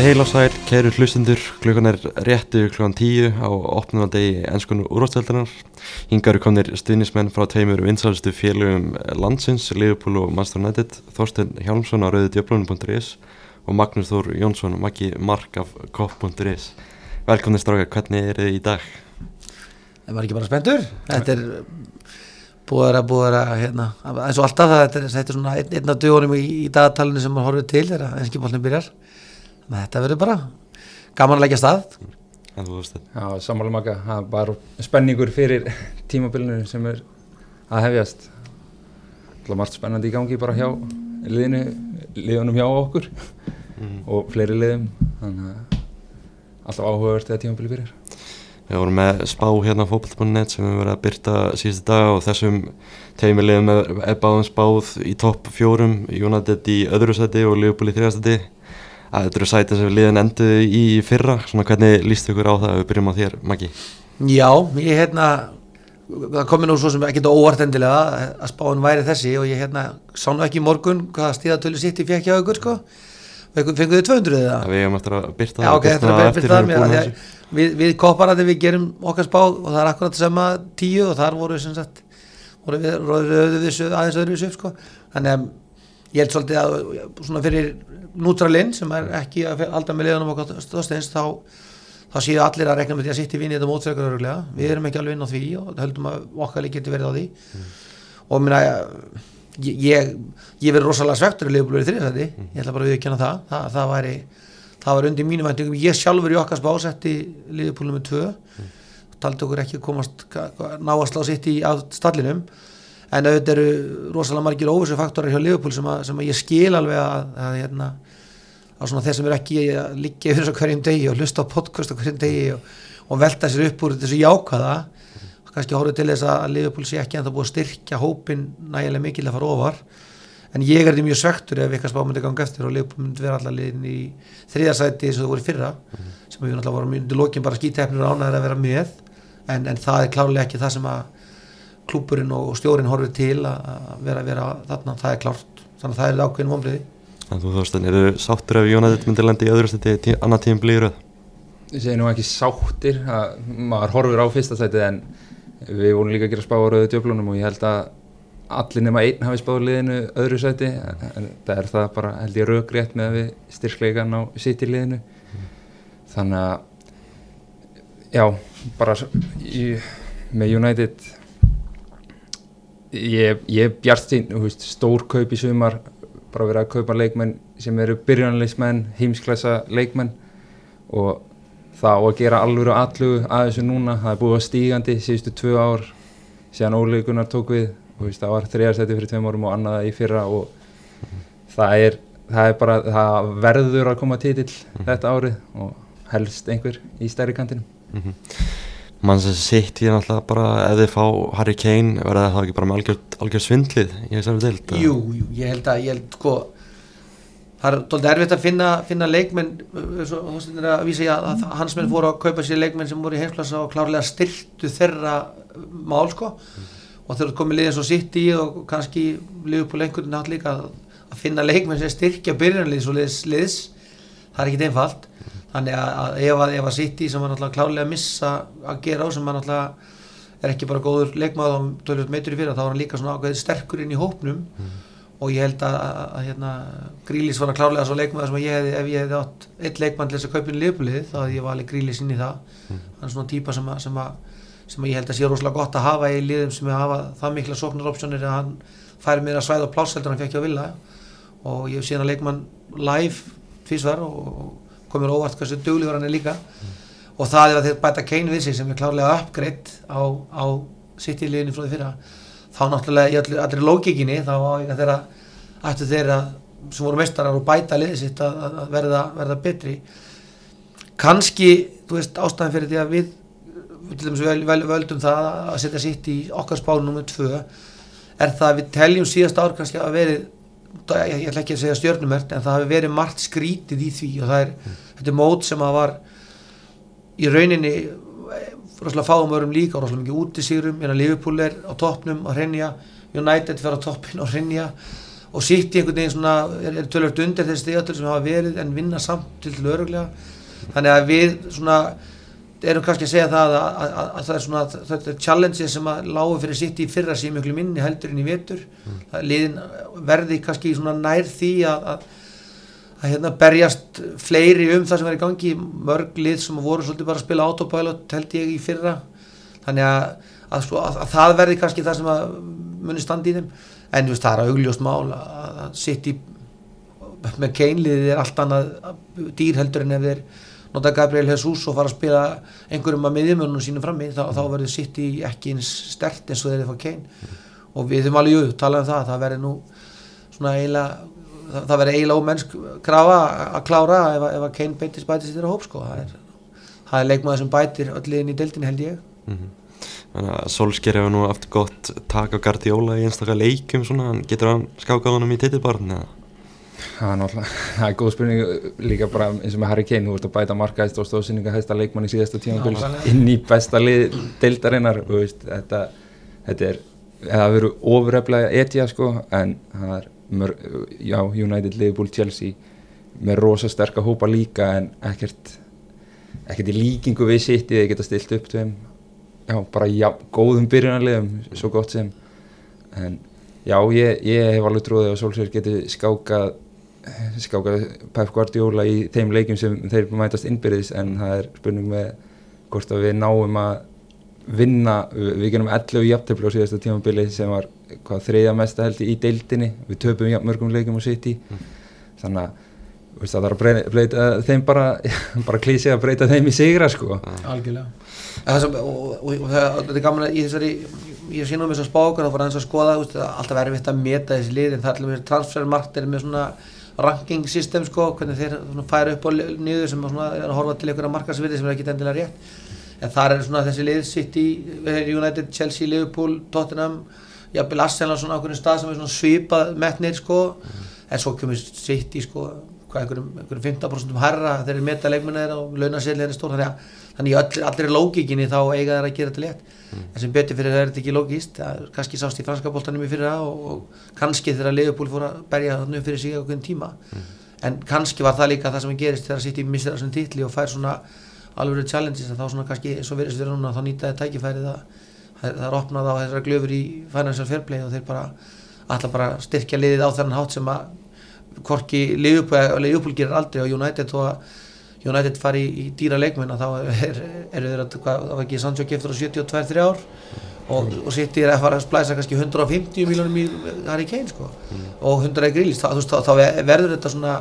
Komið heil á sæl, kæru hlustundur, klukkan er réttu klukkan tíu á opnunandegi ennskonu úrvasteldunar. Hingar eru komnir stuðnismenn frá tveimur vinsalistu félögum landsins, Liverpool og Manchester United, Þorsten Hjálmsson á rauðudjöflunum.is og Magnús Þór Jónsson, Maggi Mark af kopp.is. Velkomnir strákar, hvernig er þið í dag? Það var ekki bara spenntur, þetta er búið að búið að hérna, eins og alltaf það, þetta er, þetta er svona einn, af dögunum í, í dagatalinu sem maður horfið til þegar enskipolnin byrjar þetta verður bara gaman að leggja stað En þú veist þetta. Já, sammála maka, það er bara spenningur fyrir tímabilinu sem er að hefjast. Það er margt spennandi í gangi bara hjá liðinu, liðunum hjá okkur og fleiri liðum. Þannig að alltaf áhugavert þegar tímabili byrjar. Við vorum með spá hérna á fókbalt.net sem við verðum að byrta síðustu dag og þessum teimilegum er báðum spáð í topp fjórum, United í öðru seti og Liverpool í þriðasteti. Þetta eru sæti sem liðin enduði í fyrra, svona hvernig líst ykkur á það ef við byrjum á þér, Maggi? Já, ég hérna það komið nú svo sem ekki óvart endilega að spáin væri þessi og ég hérna sá nú ekki í morgun hvaða stíðatölu sitt ég fekk hjá ykkur sko fenguðu þið 200 eða? Við hefum eftir að byrta Já, ok, eftir að byrta það mér að við, við kopparandi við gerum okkar spá og það er akkurat sama tíu og þar voru við sem sagt voru við, nútralinn sem er ekki að halda með liðanum okkar stóðsteins þá, þá séu allir að rekna með því að sitt í vinni þetta mótsveikar við erum ekki alveg inn á því og höldum að okkar lík getur verið á því. Mm. og minna ég, ég, ég verið rosalega svektur í liðbúlur í þriðsæti, ég ætla bara að viðkjöna það, það, það væri það var undir mínu væntingum, ég sjálfur í okkar spásetti liðbúlum með tvö. Mm. taldi okkur ekki komast ná að slá sitt í stallinum en auðvitað eru rosalega margir óvissu faktorar hjá liðbúl sem, sem að ég skil alveg að, að hérna að þeir sem eru ekki að liggja yfir þessu hverjum degi og hlusta á podcast hverjum degi og, og velta sér upp úr þessu jákaða og kannski horfið til þess að Liverpool sé ekki en það búið að styrkja hópin nægilega mikil að fara ofar en ég er því mjög svektur ef eitthvað spá myndi ganga eftir og Liverpool myndi vera alltaf liðin í þriðarsæti og það voru fyrra mm -hmm. sem við náttúrulega vorum undir lókin bara skítefnir ánæður að vera með en, en það er klárlega ekki það sem að klúpurinn og stjórin horfið til að vera, vera þarna, það er klárt þannig að það er ákveðin vonbriði En þú þóstan, eru sáttur ef Jónæðið myndir lendi í öðru stætti tí, annað tíum blíður? Ég segi nú ekki sáttir, að, maður horfur á fyrsta stætti en við vorum líka að gera spá á rauðu djöflunum og ég held að allir nema einn hafi spáð liðinu öðru sæti en það er það bara held ég raugrétt með að við styrkleikan á sitt í liðinu mm. þannig að já, bara í, með United ég, ég bjart sín stór kaup í sumar bara verið að kaupa leikmenn sem eru byrjanleismenn, heimsklassa leikmenn og það á að gera alvöru allugu að þessu núna það er búið stígandi síðustu tvö ár síðan óleikunar tók við veist, það var þriðarsæti fyrir tveim árum og annaða í fyrra og það, er, það er bara það verður að koma títill mm -hmm. þetta árið og helst einhver í stærri kantinu mm -hmm. Mann sem sitt ég náttúrulega bara þið fá Harry Kane verða það ekki bara með algjör, algjör svindlið hef sérfið deilt Jú, jú, ég held að ég held sko það er doldið erfitt að finna, finna leikmenn veist að vísa ég að hans menn fóru að kaupa sér leikmenn sem voru í heimsklassa og klárlega styrtu þeirra mál sko. Og þegar þú komið liðið svo sitt í og kannski liður på lengur nátt líka að, að finna leikmenn sem styrkja byrjanliðs og liðs, liðs það er ekkit einfalt þannig að, að ef að, að í sem var náttúrulega klálega að missa að gera á sem var náttúrulega er ekki bara góður leikmaður á tölvöld meitur í fyrir þá var hann líka svona ákveðið sterkur inn í hópnum mm. og ég held að hérna, Grílis var að klálega svo leikmaður sem ég hefði ef ég hefði átt eitt leikmann til þess að kaupinu liðbúlið þá hefði ég valið Grílis inn í það mm. hann er svona típa sem að, sem að sem ég held að sé rosalega gott að hafa í liðum sem hafa það mikla sóknaropsjónir að hann færi mér að svæða á plásseldur hann fekk ekki á villa og ég hef síðan að leikmann live tvísvar og komur óvart hversu dugliður hann er líka mm. og það er að þeir bæta Kane við sig sem er klárlega uppgreitt á, á sitt í liðinu frá því fyrra þá náttúrulega í allir, allir lókikinni þá á að þeirra ættu þeirra sem voru mestarar og bæta liðið sitt að, að verða, verða betri kannski, þú veist, ástæðan fyrir því að við við vel, völdum það að setja sitt í okkar spánu nummið tvö er það að við teljum síðast ár kannski að verið ég ætla ekki að segja stjórnumert en það hafi verið margt skrítið í því og það er, mm. þetta mót sem að var í rauninni rosalega fáum örum líka og rosalega mikið út í sigurum, en að Liverpool er á toppnum og hrenja, United fer á toppin og hrenja og í einhvern veginn svona er, er tölvöld undir þessi stigatölu sem hafa verið en vinna samt til til öruglega þannig að við svona erum kannski að segja það að, að, að, að það er svona þetta challenges sem að lágu fyrir sitt í fyrra síðan mjög minni heldur en í vetur. Mm. liðin verði kannski svona nær því að að hérna berjast fleiri um það sem er í gangi. Mörg lið sem voru svolítið bara að spila autopilot held ég í fyrra. Þannig að, að það verði kannski það sem að muni standi í þeim. En veist, það er að augljóst mál að sitt í með keinliðið er allt annað dýr heldur en ef þeir nota Gabriel Jesus og fara að spila einhverjum að miðjumönunum sínum frammi þá, þá verður sitt í ekki eins stert eins og þeir eru fá kein og við þurfum alveg jú, tala um það það verður nú svona eiginlega það, það verður eiginlega ómennsk krafa að klára ef, ef að Kane beitis bætis þetta hóp sko það er, það er leikmaður sem bætir öll liðin í deltin held ég mm -hmm. Solskjær hefur nú aftur gott tak á Guardiola í einstaklega leikum svona, getur hann skákað honum í titilbarn eða? Það er náttúrulega, það er góð spurning líka bara eins og með Harry Kane, þú ert að bæta markaðist og stóðsynninga hægsta leikmann í síðasta tíma inn í besta lið deildarinnar þetta, þetta er, það verður ofuröflega etja sko en það er já, United, Liverpool, Chelsea með rosa sterka hópa líka en ekkert ekkert í líkingu við sitt í að geta stilt upp til þeim. Já, bara já, góðum byrjunarlegum svo gott sem. En já, ég, ég hef alveg trúið að Solskjær geti skákað skákað Pep Guardiola í þeim leikum sem þeir mætast innbyrðis en það er spurning með hvort að við náum að vinna, við genum 11 jafntefni á síðasta tímabili sem var hvað, þriðja mesta held í deildinni. Við töpum mörgum leikum á City. Mm. þannig að veist, það er að breyta, breyta þeim bara, bara klísi að breyta þeim í sigra sko. Algjörlega. Sem, og, og, og þetta er gaman að í þessari ég sé nú með þessar spákar þá fór aðeins að skoða veist, alltaf erfitt að meta þessi lið en það er allir transfermarkt er með svona ranking system sko hvernig þeir færa upp á nýður sem er að horfa til einhverja markasviti sem er ekki endilega rétt. En þar er svona þessi lið City, United, Chelsea, Liverpool, Tottenham jafnvel Arsenal svona á einhvern stað sem er svona svipað metnir sko. En svo kemur City sko einhverjum, einhverjum 15% herra þeir eru meta leikmennar og launasillin er stór þannig að þannig að allir lógikinni þá eiga þeir að gera þetta létt mm. en sem betur fyrir það er þetta ekki lógist kannski sást í franska bóltanum í fyrir það og, og kannski þegar Liverpool fór að berja þannig fyrir sig einhvern tíma mm. en kannski var það líka það sem gerist þegar City missir þessum títli og fær svona alveg challenges þá svona kannski eins og verðist verið núna þá nýtaði tækifærið að það er opnað á þessara glöfur í financial fair play og þeir bara alltaf bara styrkja liðið á þennan hátt sem að korki Liverpool gerir aldrei og United og að United fari í, í dýra leikmenn þá eru er, þeir að það var ekki Sancho giftur á 72-3 ár og, og sittir að fara að splæsa kannski 150 miljónum í Harry Kane sko mm. og 100 er grílis þá, þá, þá verður þetta svona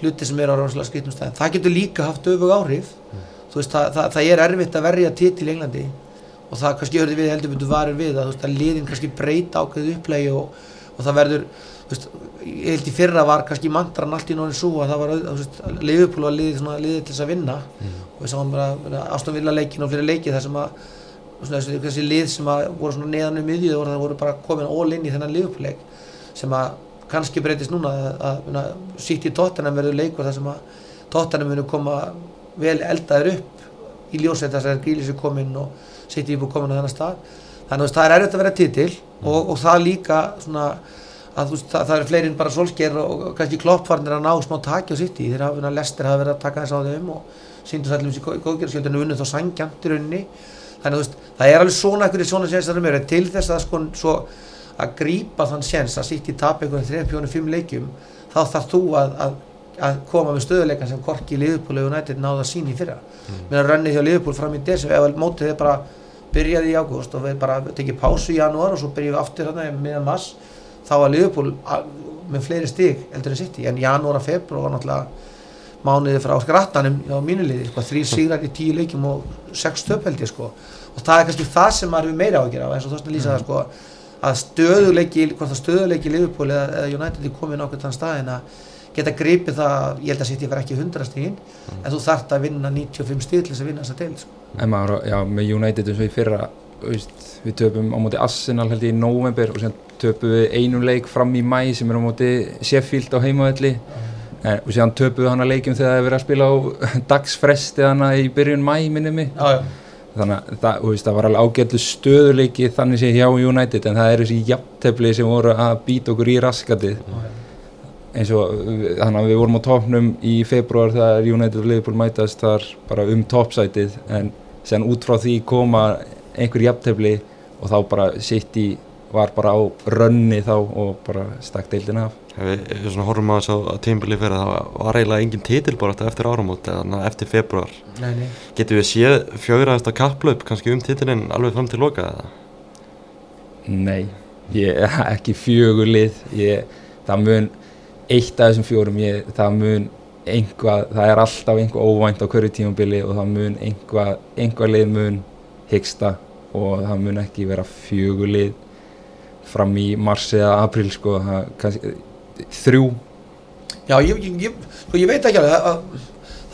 hluti sem er á ráðslega skrifnum stæðin það getur líka haft öfug áhrif. Mm. Þú veist, það, það, það er erfitt að verja titil í Englandi og það kannski hörði við heldur myndu varir við að, veist, að liðin kannski breyta ákveðu upplægi og, og það verður veist, ég held í fyrra var kannski mantran allt í náttúrulega svo að það var liðupól og liðið liði til þess að vinna mm. og við sáum bara ástofnvilla leikin og fyrir leiki þar sem að svona, þessi lið sem að voru neðan um miðju það voru bara komin all in í þennan liðupóleik sem að kannski breytist núna að, að sítt í tóttanum verður leikur þar sem að tóttanum verður koma vel eldaður upp í ljósið þess að Grílis er komin og City er búin komin á þennan stað þannig að það er erfitt að vera títil og, og það líka svona að veist, það, það er fleirinn bara solsker og kannski kloppfarnir að ná smá taki á City. Þeir hafa lestir hafa verið að taka þess á þeim og síndu það allir um síðan góðgerðskjöldinu unnið þá sangjamt í rauninni. Þannig að veist, það er alveg svona ekkur í svona sénsar um til þess að sko svo að grípa þann séns að City tap einhvern 3-4-5 leikjum þá þarf þú að, að að koma með stöðuleika sem Korki, Liðupól og United náða sín í fyrra. Mm. að rönni því að Liðupól fram í desu ef mótið þið bara byrjaði í ágúst og við bara tekið pásu í janúar og svo byrjum við aftur hérna meðan mass þá var Liðupól með fleiri stík eldur en sitt í en janúar að februar var náttúrulega mánuði frá skrattanum á mínuliði sko, þrý sigrar í tíu leikim og sex stöpveldi sko. og það er kannski það sem maður er meira á að gera eins og veist að lýsa það sko að stöðuleiki, hvort það stöðuleiki Liverpool eða, eða United er komið nákvæmt þann staðin að geta gripið það, ég held að City var ekki 100 stígin, mm. en þú þart að vinna 95 stíg til þess að vinna þessa del sko. En maður, já, með United eins og í fyrra veist, við töpum á móti Arsenal held ég í november og sér töpum við einum leik fram í mæ sem er á móti Sheffield á heimavelli mm. og sér töpum við hann að leikum þegar það er verið að spila á dagsfresti hana í byrjun mæ minnum já. þannig að það, veist, það var alveg ágættu stöðuleiki þannig sé hjá United en það er þessi jafntefli sem voru að býta okkur í raskatið eins og þannig að við vorum á topnum í februar þegar United og Liverpool mætast þar bara um toppsætið en sen út frá því koma einhver jafntefli og þá bara sitt í var bara á rönni þá og bara stakk deildina af Ef við, svona horfum að þessu að tímbili fyrir það var eiginlega engin titilbárat eftir áramót eða eftir februar Nei, nei. Getur við séð fjögraðasta kapplaup kannski um titilinn alveg fram til loka eða? Nei, ég, ekki fjögur lið ég, það mun eitt af þessum fjórum ég, það mun einhvað, það er alltaf einhvað óvænt á hverju tímabili og það mun einhvað, einhvað lið mun hyggsta og það mun ekki vera fjögur lið fram í mars eða april sko, það, kannski, þrjú. Já, ég, ég, sko, ég veit ekki alveg að, að,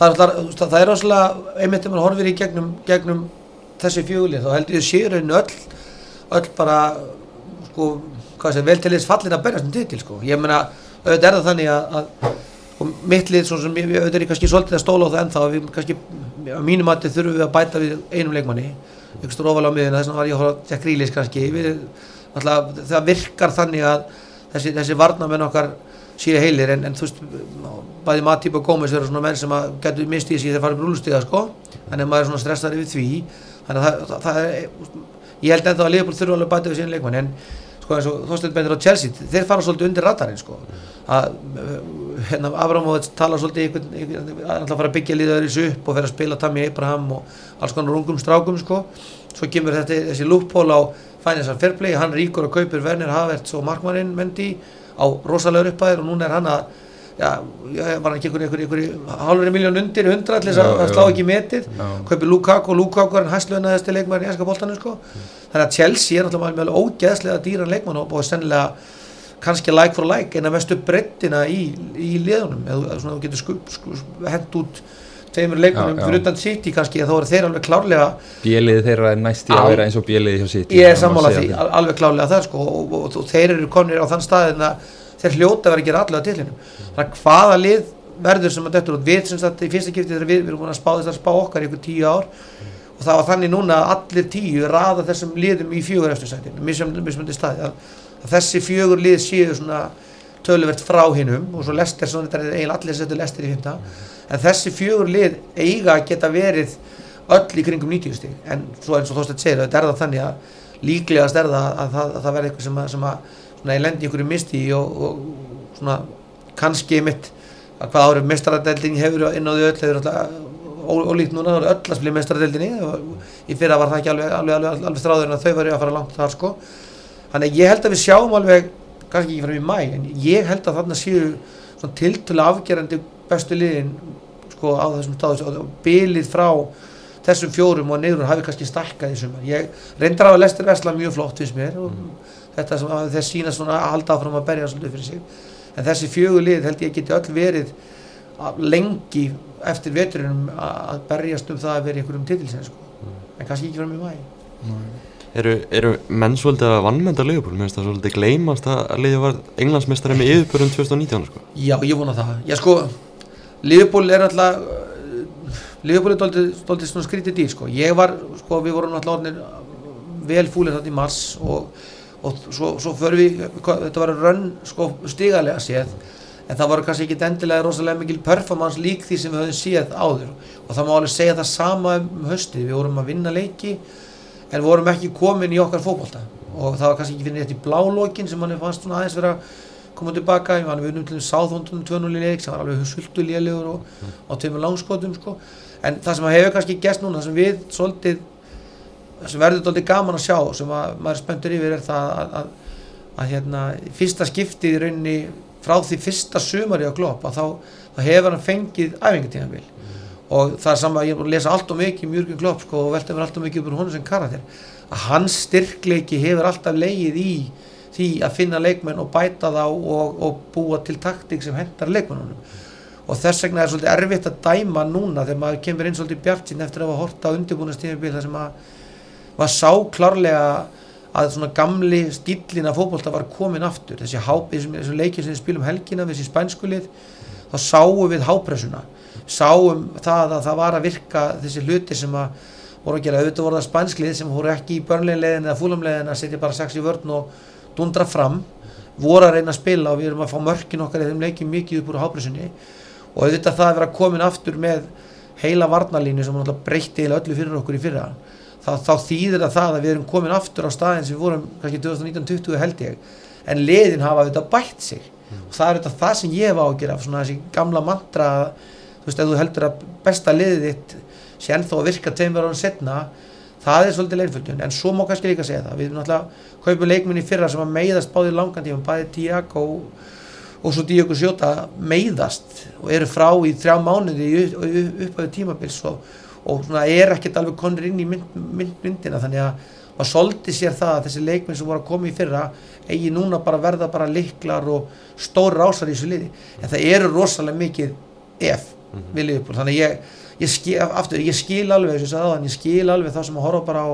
alltaf- það er rosalega einmitt þegar maður horfir í gegnum, gegnum þessi fjögulið þá heldur ég séu raun öll öll bara sko, hvað sé, vel til þess fallin að berjast um titil sko. ég meina, auðvitað er það þannig að, að sko, mitt lið, svo sem ég, auðvitað er kannski svolítið að stóla á það ennþá að við kannski, á mínum mati þurfum við að bæta við einum leikmanni ykkur ofalega á miðuna, þess vegna var ég að horfa Jack Grealish kannski, við, alltaf, það virkar þannig að þessi, þessi varnamenn okkar síða heilir en, en þú veist bæði Matip og Gómez eru svona menn sem að getur mistið sér þegar farið brúlustiga sko. Þannig að maður er svona stressar yfir því. Þannig að það, það, það er ég held ennþá að Leopold þurfa alveg bæta við síðan leikmann en sko eins og Þorstein bendur á Chelsea þeir fara svolítið undir radarinn sko. Að uh, hérna Abramovits tala svolítið einhvern, einhvern, að alltaf fara að byggja liðaður þessu upp og vera að spila Tammy Abraham og alls konar ungum strákum sko. Svo kemur þetta, þessi lúppól á Financial Fair Play, hann ríkur og kaupir Werner Havertz og Markmannin Mendy á rosalegur upphæðir og núna er hann að já, var hann ekki einhverju einhver, einhver, halvri miljón undir hundra til þess að að slá ekki metið? Já. kaupir Lukaku Lukaku er hann hæstlönaðasti leikmæður í enska boltanum sko. Þannig að Chelsea er náttúrulega alveg ógeðslega dýran leikmann og búið sennilega kannski like for like en að mestu brettina í, í liðunum. Eða svona þú getur hent út Já, já. fyrir utan City kannski þá eru þeir alveg klárlega bjeliði þeirra er næst í að vera eins og bjeliði hjá sitt ég er sammála því, al- alveg klárlega það sko og, og, og, og þeir eru konir á þann staðin að þeir hljóta að vera að gera allega til hennum þannig að hvaða lið verður sem að dettur út? Við sem sagt í fyrsta kipti þegar við, við erum búin að spá þess að spá okkar í ykkur tíu ár. Og það var þannig núna að allir tíu raða þessum liðum í fjögur eftir sætin mismöndi staði að, að þessi fjögur lið séu svona töluvert frá hinnum og svo Lester svona þetta er eiginlega allir setur Lester í fymta en þessi fjögur lið eiga að geta verið öll í kringum 90 stig. En svo eins og Þorsteinn segir þetta er það þannig að líklegast er það að það, að það verði eitthvað sem að, sem að svona, ég lendi ykkur í misti og, og svona kannski mitt að hvað árið mestaradeldin hefur inn á því öll hefur alltaf ólíkt núna, öll að spila í mestaradeldinni og í fyrra var það ekki alveg, alveg, alveg, alveg stráður en þau varu að fara langt þar sko. Þannig ég held að við sjáum alveg kannski ekki fram í mæ, en ég held að þarna séu svona tiltölu afgerandi bestu liðin sko á þessum stáðus og bilið frá þessum fjórum og niður hafi kannski stækkað í sumar. Ég reyndar af að Lester Vesla mjög flott fyrst mér og þetta sem þess sína svona að halda áfram að berja svolítið fyrir sig en þessi fjögur lið held ég geti öll verið lengi eftir veturinn að berjast um það að vera í einhverjum titilsinn sko. en kannski ekki fram í mæ Eru, eru menn svolítið að vannmenda Leopold? Mér finnst það svolítið gleymast að liðið var englandsmeistari með yfirbörðum 2019 sko. Já, ég vona það. Já, sko, Liverpool er alltaf, Liverpool er doldið, skrítið dýr, sko. Ég var, sko, við vorum alltaf vel fúlir þarna í mars og, og svo, svo förum við, þetta var rönn, sko, stigalega séð, en það voru kannski ekki endilega rosalega mikil performance lík því sem við höfum séð áður. Og það má alveg segja það sama um höstið, við vorum að vinna leiki en vorum ekki komin í okkar fótbolta. Og það var kannski ekki fyrir rétt í blálókin sem manni fannst svona aðeins vera koma tilbaka, ég var við unnum til sáþóndunum 2-0 í leik sem var alveg sultu lélegur og á tveimur langskotum sko. en það sem hefur kannski gæst núna það sem við svolítið sem verður svolítið gaman að sjá sem að maður spenntur yfir er það að, að, að hérna, fyrsta skiptið í rauninni frá því fyrsta sumari á klopp að þá, þá hefur hann fengið æfingatíðanbíl og það er saman að ég er búin að lesa allt og mikið um Jürgen Klopp sko, og velta mér allt og mikið upp úr honum sem karakter. Að hans styrkleiki hefur alltaf leigið í því að finna leikmenn og bæta þá og, og búa til taktík sem hendar leikmennunum og þess vegna er svolítið erfitt að dæma núna þegar maður kemur inn svolítið bjart sín eftir að hafa horta á undirbúinastíðanbíl þar sem að maður sá klárlega að svona gamli stílina fótbolta var komin aftur. Þessi, þessi, leikir sem við spilum helgina við þessi spænskulið þá sáum við hápressuna. Sáum það að það var að virka þessi hluti sem að voru að gera, auðvitað voru það spansklið sem voru ekki í börnlegin eða fúlamlegin að setja bara sex í vörn og dundra fram. Voru að reyna að spila og við erum að fá mörkin okkar í þeim leikjum mikið upp úr hápressunni. Og auðvitað það að vera komin aftur með heila varnalínu sem breytti eða öllu fyrir okkur í fyrra þá, þá þýðir það það að við erum komin aftur á staðin sem við vorum kannski 2019-20 held ég. En liðin hafa auðvitað bætt sig. Og það er auðvitað það sem ég hef ágjör af svona þessi gamla mantra þú veist, ef þú heldur að besta liðið þitt sé ennþá að virka tveimur ára setna það er svolítið leinföldun en svo má kannski líka segja það. Við erum náttúrulega kaupið leikminni fyrra sem að meiðast báðir langan tíma, bæði Tiago og, og svo Diogo Sjóta meiðast og eru frá í þrjá mánuði upp á tímabils og, og svona er ekkert alveg konur inn í mynd, mynd, myndina þannig að maður soldi sér það að þessi leikminn sem voru að koma í fyrra eigi núna bara verða bara liklar og stóri rásar í þessu liði. En það eru rosalega mikið ef mm -hmm. við liðbúl þannig ég ég skil, aftur, ég skil alveg þess að ég skil alveg það sem að horfa bara á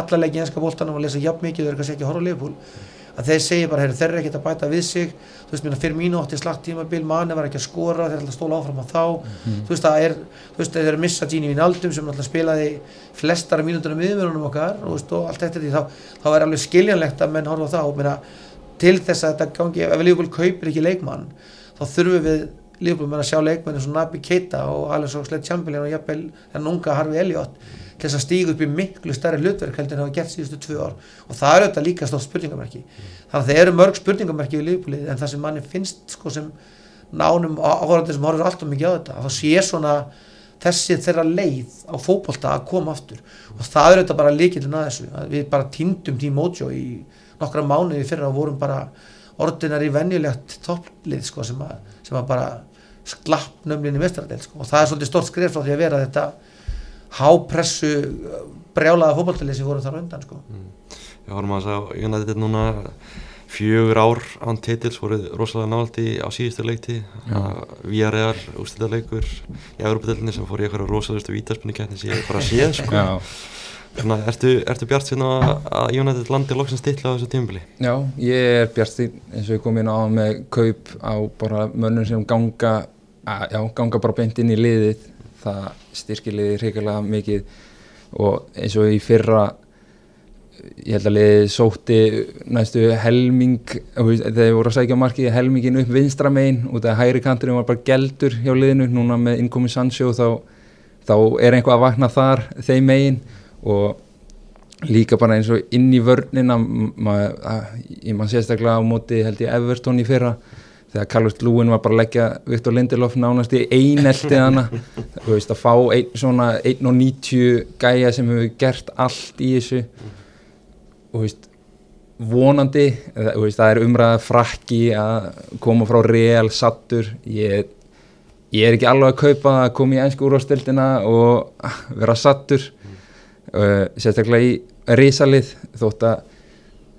alla leiki enska bóltanum og lesa jafn mikið þau eru kannski ekki að horfa á Liverpool. Að þeir segja bara, þeir eru ekkert að bæta við sig þú veist, fyrir mínu átti slagt tímabil manni var ekki að skora, þeir er alltaf stóla áfram á þá mm. þú veist, það er, þú veist, þeir eru missa Gini Vinaldum sem alltaf spilaði flestara mínútur á miðumörunum okkar og, veist, og allt eftir því, þá, þá er alveg skiljanlegt að menn horfa á þá, að til þess að þetta gangi, ef við líka kaupir ekki leikmann, þá þurfum við lífbúið með að sjá leikmenni svona Nabi Keita og Alex Oxlade-Chamberlain og jafnvel en unga Harfi Elliot til þess að stíga upp í miklu starri hlutverk heldur en það hafa gert síðustu tvö ár og það er auðvitað líka stótt spurningamerki mm. þannig að það eru mörg spurningamerki við lífbúið en það sem manni finnst sko sem nánum áhverjandir sem horfur alltaf mikið á þetta að það sé svona þessi þeirra leið á fókbólta að koma aftur og það er auðvitað bara líkilinn að þessu að við bara týndum tím Mojo í nokkra mánuði fyrir að vorum bara ordinari venjulegt topplið sko sem að sem var bara sklapp nöfninni mestradel sko. og það er svolítið stort skrif frá því að vera þetta hápressu brjálaða fókbaltalið sem voru þar undan sko. mm. Já, horfum að það ég nætti þetta núna fjögur ár án titils voruð rosalega návaldi á síðustu leikti við aðreðar ústöldarleikur í Európa-delunni sem fór í eitthvað rosalegustu vítaspunni kætni sem ég bara séð sko. Svona, ertu, ertu bjart síðan að United landi loksins stilla á þessu tímubili? Já, ég er bjart síðan eins og ég kom inn á með kaup á bara mönnum sem ganga, að, já, ganga bara beint inn í liðið. Það styrkir liðið hrigalega mikið. Og eins og í fyrra ég held að liðið sótti næstu helming þegar við vorum að sækja markið helmingin upp vinstramein út af hægri kanturinn var bara geldur hjá liðinu núna með innkomi Sancho þá, þá er einhvað að vakna þar þeim megin og líka bara eins og inn í vörnina mann sérstaklega á móti held ég Everton í fyrra þegar Carlos Lúin var bara að leggja Viktor Lindelof nánast í eineltið hana. Þú veist að fá ein, svona 1.90 gæja sem hefur gert allt í þessu. Og þú veist vonandi, veist, það er umræða frakki að koma frá real sattur ég, ég er ekki alveg að kaupa að koma í einsku úrvástildina og vera sattur uh, sérstaklega í risalið þótt að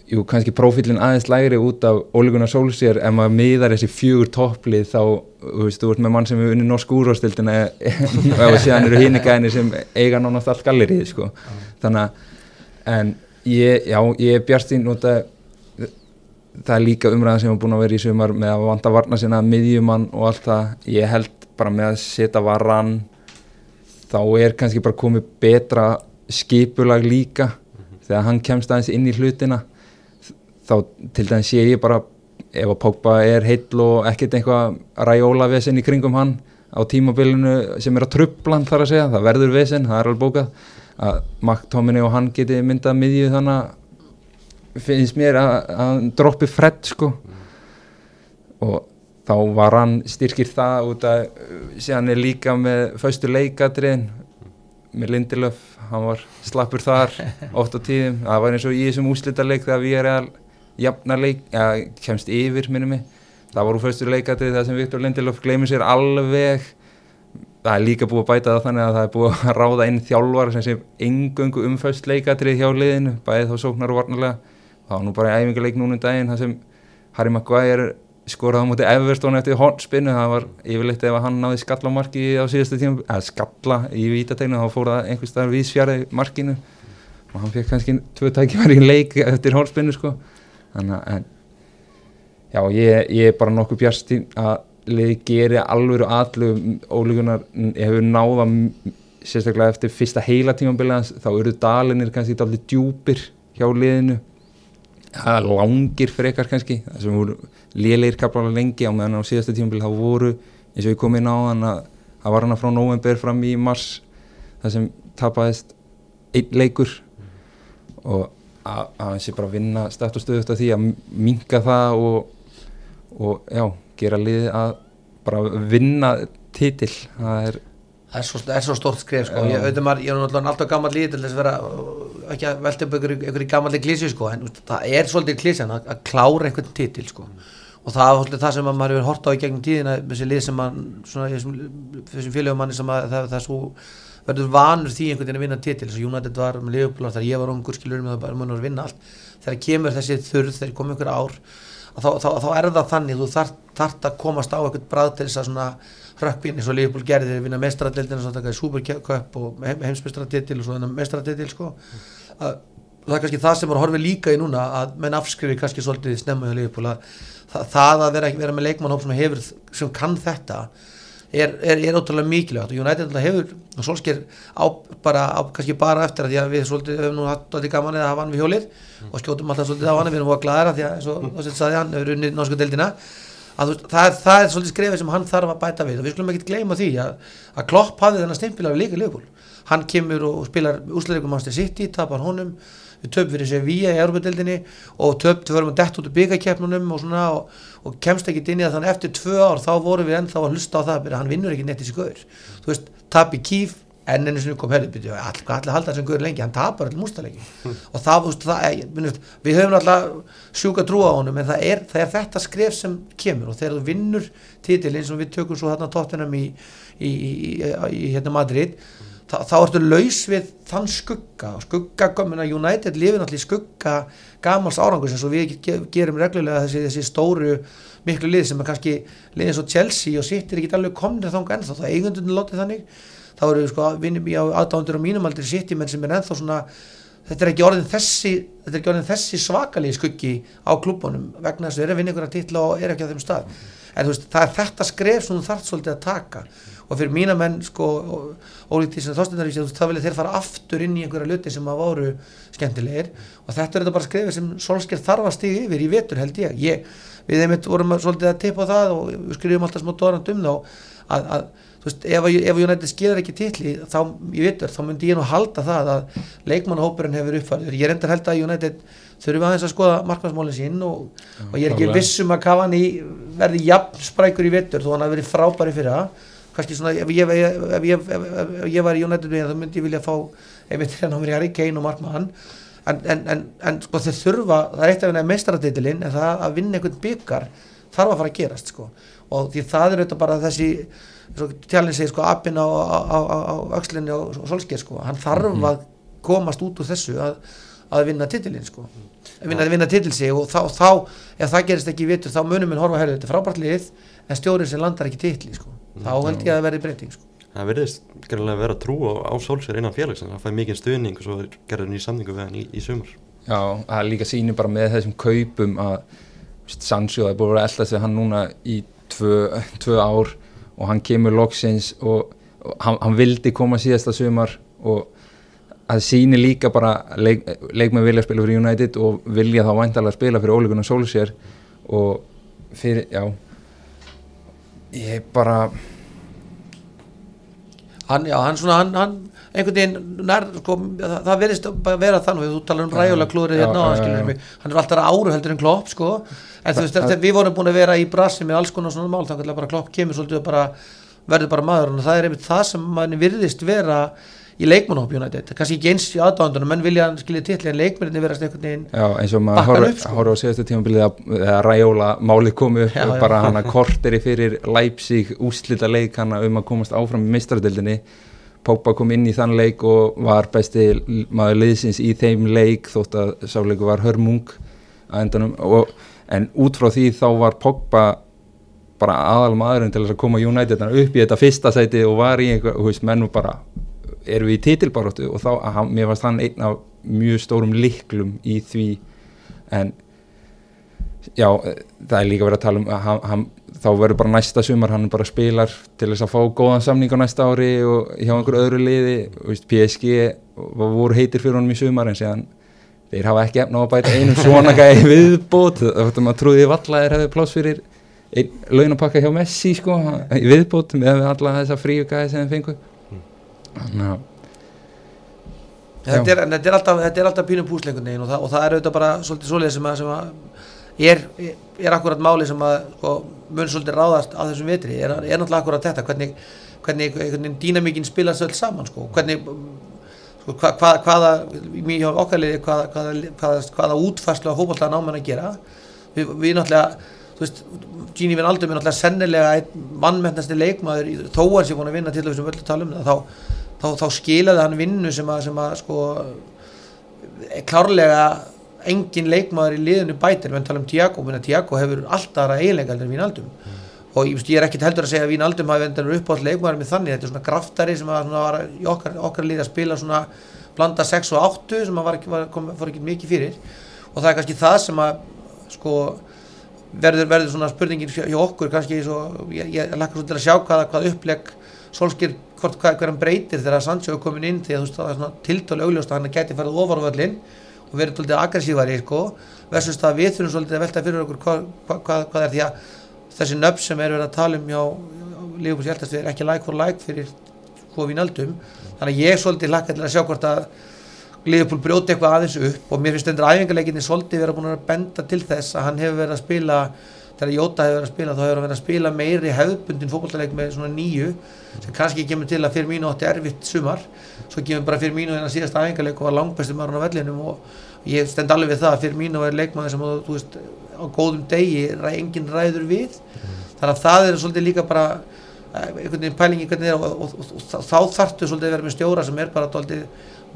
jú, kannski profílinn aðeins lægri út af ólíkunar sólsér ef maður miðar þessi fjögur topplið þá, þú veist, þú ert með mann sem er unni norsk úrvástildina og séðan eru hínu gæðinni sem eiga nánast allt gallerið, sko ah. þannig að, en ég, já, ég er bjartinn út af það er líka umræðan sem er búin að vera í sumar með að vanda varna sinna miðjumann og allt það ég held bara með að setja varan þá er kannski bara komið betra skipulag líka mm -hmm. þegar hann kemst aðeins inn í hlutina þá til dæmis sé ég bara ef að Pogba er heill og ekkert eitthvað ræjóla vesen í kringum hann á tímabilinu sem er að trublan þar að segja, það verður vesen, það er alveg bókað að Maktóminni og hann geti myndað miðju þannig að finnst mér að hann droppi fredd sko mm. og þá var hann styrkir það út að síðan er líka með faustu leikadriðin með Lindelöf, hann var slappur þar oft á tíðum, það var eins og í þessum úslítarleik þegar við erum jafnarleik, ja, kemst yfir minnum mig, það var úr fyrstu leikatri það sem Viktor Lindelöf gleymið sér alveg. Það er líka búið að bæta það þannig að það er búið að ráða inn þjálfar sem sé engöngu umfæst leikatri hjá liðinu, bæðið þá sóknar og varnarlega, það var nú bara æfingarleik núna um daginn, það sem Harry Maguire skoraði á móti Everton eftir hornspinnu. Það var yfirleitt ef hann náði skallamarki á síðastu tíma, eða skalla í vítategnu þá fór það einhvers staðar vísfjari markinu. Og hann fekk kannski tvö tækifæri í leik eftir hornspinnu sko. Þannig að já ég, ég er bara nokkuð björnstín að leiði geri alveg aðlug ólíkunar hefur náða sérstaklega eftir fyrsta heila tímambilans þá eru dalinir kannski dálítið djúpir hjá liðinu ja, langir frekar kannski það sem voru lélegir kaplála lengi á meðan á síðasta tímambil þá voru eins og ég kom inn á þann að það var hana frá november fram í mars það sem tapaðist einn leikur. Og að hann sé bara vinna stætt og stöðust af því að minka það og, og já, gera liði að bara vinna titil. Það er Það er svo, er svo stort skrif sko. Ég, maður, ég er náttúrulega alltaf gammal líð til þess að vera uh, ekki að velta upp einhverju, gammalli klísi sko. en það er svolítið klísan að, að klára einhvern titil sko. og það er það sem að maður hefur hort á í gegnum tíðina þessi lið sem mann svona, þessum, þessum félögum manni sem að það, það svo verður vanur því einhvern veginn að vinna titil þess að United var með Liverpool þegar ég var ungur skilur með það bara munur að vinna allt þegar kemur þessi þurð þegar komið einhver ár þá, þá, þá er það þannig þú þarf, þarft að komast á eitthvað bræð til þess að svona hrökkvinn eins og Liverpool gerði þeir vinna mestradeildina svo taka í Supercup og heim, heimsmestratitil og svo þennan mestratitil sko. að, það er kannski það sem var horfið líka í núna að menn afskrifi kannski svolítið snemma hjá Liverpool að það, að vera, vera með leikmannhóp sem hefur sem kann þetta er, er, er ótrúlega mikilvægt og United hefur og Solskjær á bara á, kannski bara eftir að því að við svolítið höfum nú hatt þetta gaman eða hafa hann við hjólið og skjótum alltaf svolítið á hann við erum að veist, það, er- það er svolítið skrefið sem hann þarf að bæta við. Og við skulum ekki gleyma því að, að Klopp hafði þennan stimpil af líka leikul hann kemur og spilar úsleikum Manchester City, tapar honum. Við töpum fyrir Sevilla í Európa-deildinni og við vorum að dett út úr byggakeppnunum og og, og kemst ekki inn í það. Þannig eftir tvö ár þá vorum við ennþá að hlusta á það að hann vinnur ekki neitt í sig gaur. Þú veist, tap í kýf enn enn sem kom herri byrju, all, allir halda þessum gaur lengi? Hann tapar allir mústaleiki og það, það minnst, við höfum alltaf sjúka trú á honum en það er, það er þetta skref sem kemur. Og þegar þú vinnur titil eins og við tökum svo þarna tóttunum í, í, í, í, hérna Madrid þá, þá ertu laus við þann skugga. Og skugga, komina United lifir í skugga gamals árangur sem við ge- gerum reglulega þessi, þessi stóru miklu lið sem er kannski lið eins og Chelsea og City er ekki alveg komnir þangað ennþá, það eigundunum látið þannig þá eru sko aðdándur á mínum aldrei City menn sem er ennþá svona þetta er ekki orðin þessi þessi svakalegi skuggi á klubunum vegna þess að þeir eru að vinna ykkur að titla og er ekki á þeim stað. En veist, það er þetta skref sem þú þarft svolítið að taka. Og fyrir mína menn sko ólíkt því sem þóstundar vísi þá vilja þeir fara aftur inn í einhverja luti sem að voru skemmtilegir. Og þetta er þetta bara skrefið sem Solskjær þarf að stiga yfir í vetur held ég, ég við einmitt vorum svolítið að teipa það og við skrifum alltaf smá dorand um þá að, að þú veist, ef, ef United skeður ekki titli þá í vetur, þá myndi ég nú halda það að leikmannahópurinn hefur uppfærður. Ég reyndar held að United þurfum aðeins að skoða markmannsmálinn sín og, og ég er ekki vissum að Cavani verði jafn sprækur í vetur þó hann hafi verið frábæri fyrir það kannski svona ef ég, ef, ég- ef, ég- ef, ég var í United við þá myndi ég vilja fá einmitt hérna á mér Harry Kane og markmann en, en, en, en sko þeir þurfa það er eitt af henni meistaratitilinn en það að vinna einhvern byggar þarf að fara að gerast sko. Og því það er auðvitað bara þessi tjálinn segir sko appin á, á, á, á, á öxlinni og, og solskir sko. Hann þarf að komast út úr þessu að, að vinna titilinn sko. Að vinna, að vinna titil sig og þá, þá ef það gerist ekki vitur þá munum við horfa herðu þetta er frábært lið en stjórinn sem landar ekki titli sko. Þá held ég að það verði breyting sko. Það verðist gerðilega vera trú á, á Solskjær innan félagsins, það fæði mikið stuðning og svo gerði nýja samningu við hann í, í sumar. Já, það er líka síni bara með þessum kaupum að Sancho það er búin að vera að elda sig hann núna í tvö, tvö ár og hann kemur loksins og, og hann, hann vildi koma síðasta sumar og það síni líka bara leik, leikmenn vilja spila fyrir United og vilja þá væntalega spila fyrir Ólegun og Solskjær og fyrir, já ég bara hann, já, hann svona, hann, hann einhvern veginn, nær, sko, það, það verðist bara vera þannig, þú talar um ræjulega klúrið Já, hérna, já, já, já. hann er alltaf áru heldur en klopp, sko, en þú veist, það- þegar við vorum búin að vera í brasi með alls konar svona mál, þannig að bara klopp kemur svolítið og bara verður bara maður, og það er einmitt það sem mann virðist vera í leikmannhóp United, kannski ekki eins í aðdándunum, menn vilja hann skilja titli, en leikmenninni verðast einhvern veginn, Já, eins og maður hann horf, upp, sko. á síðastu tímabilið að, að ræjóla málið komu Já, já. bara hann að korteri fyrir Leipzig úslita leik hann um að komast áfram í meistaradildinni Pópa kom inn í þann leik og var besti maður liðsins í þeim leik þótt að sáleiku var hörmung að endanum. Og, en út frá því þá var Pogba bara aðal maðurinn til þess að koma United upp í þetta fyrsta sæti og var í einhver, þú veist, menn og bara erum við í titilbaróttu og þá, að mér varst hann einn af mjög stórum liklum í því. En Já, eh, það er líka verið að tala um hann, hann, þá verður bara næsta sumar hann bara spilar til þess að fá góðan samning á næsta ári og hjá einhver öðru liði. Veist, PSG voru heitir fyrir honum í sumar en séðan þeir hafa ekki efna á að bæta einum svona gæði viðbót. Þá trúði valla að þeir hefði pláss fyrir einn launapakka hjá Messi sko, í viðbót með alla þessa fríu gæði sem þeim fengu. Þannig að þetta er, þetta er alltaf, þetta er alltaf pínum púsleikunni og, og það er auðvitað bara svolítið svoleið sem að, sem að er, er akkurat máli sem að sko, mun svolítið ráðast á þessum vetri er, er náttúrulega akkurat þetta hvernig, hvernig, hvernig dýnamíkin spilast öll saman sko, hvernig sko, hva, hva, hvaða, mjög hjá okkarliði hvaða, hvaða, hvaða, hvaða útfærslu á fótbolta náman að gera? Við, við náttúrulega þú veist, Gini Vinn Aldum er náttúrulega sennilega mannmennasti leikmaður í- þó að sé búin að vinna til þessum öllu talum þá, þá, þá skilaði hann vinnu sem að, sem að sko klárlega engin leikmaður í liðinu bætir. Við tala um Tiago, menn að Tiago hefur alltaf aðra eiginleika en Vínaldum og ég, ég er ekkert heldur að segja að Vínaldum hafi endur upp á leikmaður með þannig, þetta er svona graftari sem að var í okkar, okkar lið að spila svona blanda 6 og 8 sem að var, var, kom, fór ekki mikið fyrir. Og það er kannski það sem að sko verður, verður svona spurningin hjá okkur kannski svo, ég, ég lakka svo til að sjá hvaða, hvað upplegg Solskir, hvort hvað hver hann breytir þegar Sancho er komin inn því að þú veist það er svona tiltölu augljóst að hann gæti farið ofar á völlin og verið svolítið aggressívari sko, versus það að við þurfum svolítið að velta fyrir okkur hvað, hvað, hvað, er því að þessi nöfn sem er verið að tala um hjá Lífbúrs Hjaltast er ekki like for like fyrir hvað við nöldum þannig að ég svolítið lakka til að sjá hvort að Liverpool brjóti eitthvað aðeins upp og mér finnst endur æfingarleikinni svolítið vera búin að benda til þess að hann hefur verið að spila þegar Jóta hefur verið að spila þá hefur hann verið að spila meiri hefðbundin fótballleik með svona nýju sem kannski kemur til að fyrir mínu átti erfitt sumar. Svo kemur bara fyrir mínu að síðast æfingarleik og var langbæstum maður á vellinum og ég stend alveg við það að fyrir mínu er leikmaður sem þú veist á góðum degi engin ræður við. Þannig að það er svolítið líka bara eh, einhvern veginn pælingi hvernig er og, og, og, og þá þarftu svolítið að vera með stjóra sem er bara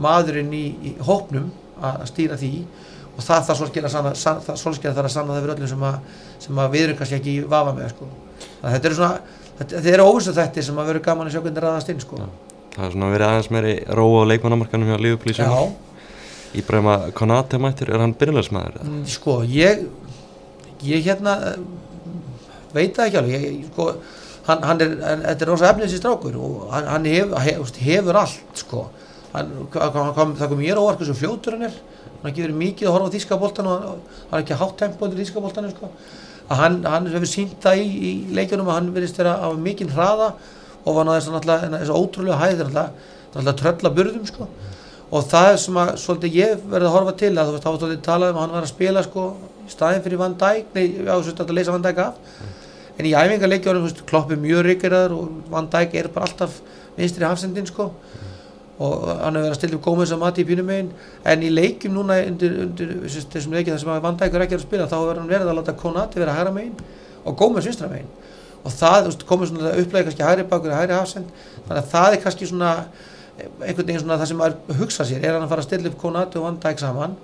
maðurinn í, í hópnum að stýra því og það þarf svolítið þarf að sanna það fyrir öllum sem að, sem að við erum kannski ekki vafa með sko. þannig þetta eru svona þetta, eru óvissu þetta sem að vera gaman að sjá hvernig ræðast inn sko. Það er svona verið aðeins meiri róa á leikmannamarkanum hjá sumar. Íbrahima Konate mættur, er hann byrjulegsmaður? eða? Mm, sko, ég ég hérna eh, veit það ekki alveg ég, sko, hann, hann er, þetta er rosa efnins í strákur og hann, hann hef, hef, hefur allt sko. hann, hann kom, það kom mér óvart hversu fljótur hann er hann verið mikið að horfa á þýskaboltan og hann hann er ekki hátt tempo undir þýskaboltanum sko. að hann, hann hefur sínt það í, í leikjunum að hann verðist vera af mikinn hraða og var náttúrulega þess, að ótrúlega hæð það er náttúrulega trölla burðum sko. Og það er sem að svolítið ég verði að horfa til að þú veist, þá var svolítið talað um að hann var að spila sko staðin fyrir Van Dijk, nei, já, veist, að leysa Van Dijk af. En í æfingarleikjórum, þú veist, Klopp er mjög ríkiraður og Van Dijk er bara alltaf vinstri hafsendin sko og hann hefur verið að stilla upp gómið sem mati í pínum megin. En í leikjum núna undir, undir þessum leikjum þar sem að Van Dijk er ekki að spila þá hefur hann verið að láta Konati vera hægra megin og gómið vinstra megin. Og það, komið svona upplega kannski hægri bakur hægri hafsend, þannig að það er kannski svona einhvern veginn svona það sem maður hugsa sér. Er hann að fara að stilla upp Konati og Van Dijk saman?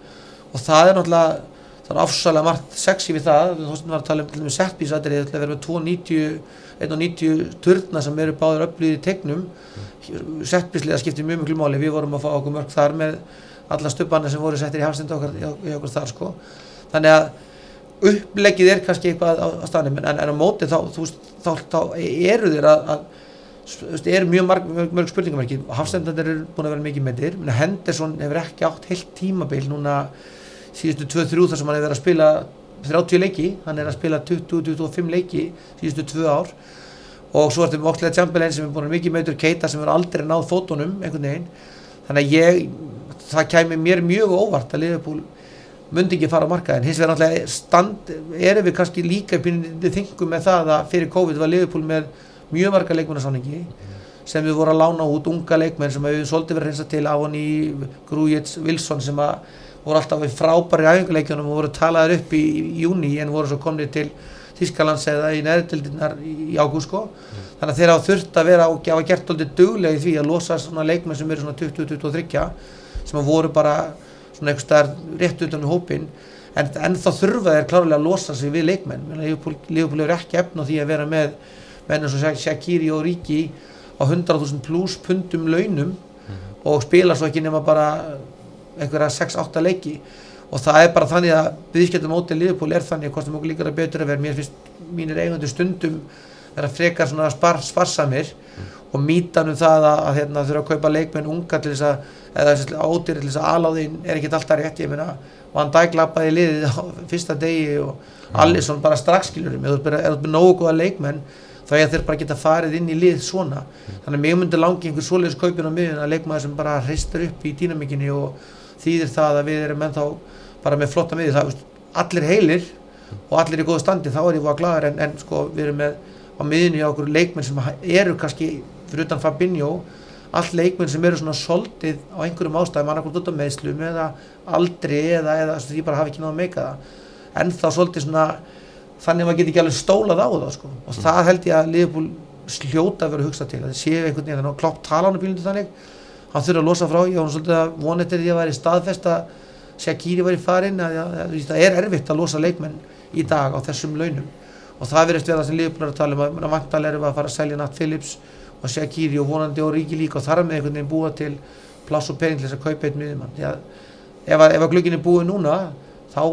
Og það er náttúrulega það er afsalega margt sexy við það. Þú veist, var að tala um til og með setbísatrið að vera með 290 190 turna sem eru báður öflýðir í tegnum setbíslega skiptir mjög mjög máli. Við vorum að fá okkur mörg þar með alla stubbanir sem voru settir í hafstend okkar, hjá okkur þar sko. Þannig að uppleggið er kannski eitthvað á, á staðnum en, en á móti þá, þú veist, þá, þá eru þeir að, að þú veist, eru mjög marg, mörg, mörg spurningamarki hafstendandir eru búin að vera mikið meðir Henderson hefur ekki átt heilt tímabil núna síðustu 2-3 þar sem hann hefur verið að spila 30 leiki, hann er að spila 20-25 leiki síðustu 2 ár. Og svo ertu með Oxlade Chamberlain sem er búin að mikið meður Keita sem er aldrei náð fótunum einhvern veginn, þannig að ég það kæmi mér mjög óvart að Liverpool myndi ekki fara á markaðin hins vegar náttúrulega stand, erum við kannski líka pínir þingum með það að fyrir COVID var Liverpool með mjög marga leikmennarsáningi sem við vorum að lána út unga leikmenn sem við svolítið verið reynsa til á hann í Grujets Wilson sem að voru alltaf við frábæri æfinguleikjunum og voru talaður upp í, í júni en voru svo komnið til Þískalands eða í neðrildinnar í, í ágúst sko. Þannig að þeir hafa þurft að vera og hafa gert alltaf duglega í því að losa svona leikmenn sem eru svona 20-23 sem að voru bara svona einhvers staðar rétt utan í hópin en, en þá þurfa þeir klárlega að losa sig við leikmenn. Leopold er ekki efn á því að vera með menn eins og Shaqiri og Ríki á 100.000 pluss pundum launum og spila svo ekki nema bara einhverja 6-8 leiki. Og það er bara þannig að viðskiptum mótið Liverpool er þannig hvort sem okkur líkar að betur að vera mér finnst mínir eigundur stundum vera frekar svona spar, sparsamir og mítan um það að, að hérna, þurfa að kaupa leikmenn unga til þess að eða ódýr til þess að aláðin er ekkit alltaf rétt. Ég meina Van Dijk lappaði í liðið á fyrsta degi og Alisson bara strax skilurum eða þú er með nógu góða leikmenn þá er þeir bara geta farið inn í lið svona. Þannig að mig myndi langi einhver svoleiðis kaupin á miðun að leikmaður sem bara hreistur upp í dýnamikinni og þýðir það að við erum ennþá bara með flotta miði það, allir heilir og allir í góða standi þá er ég búin að glæða en, en sko við erum með á miðunni á okkur leikmenn sem eru kannski fyrir utan Fabinho all leikmenn sem eru svona soldið á einhverjum ástæðum annarkort út á meðslum eða aldri eða, eða því bara hafi ekki náða að meika það en þá soldið svona þannig að maður geti ekki alveg stólað á það sko. og mm. það held ég að Liverpool sljóta að vera hugsað til að það séu einhvern veginn klopp tala hann um bílundu þannig hann þurfa að losa frá, ég var svolítið að vona eftir því að væri staðfest að Shaqiri væri farin að, að, að, það er erfitt að losa leikmenn í dag á þessum launum. Og það verðist við það sem er að tala um að vantalega erum að fara að selja Nat Phillips og Shaqiri og vonandi og Ríki líka og þar með einhvern veginn búa til pláss og pening til þess að kaupa einn miðjumann. Ef að, að glöggin er búið núna þá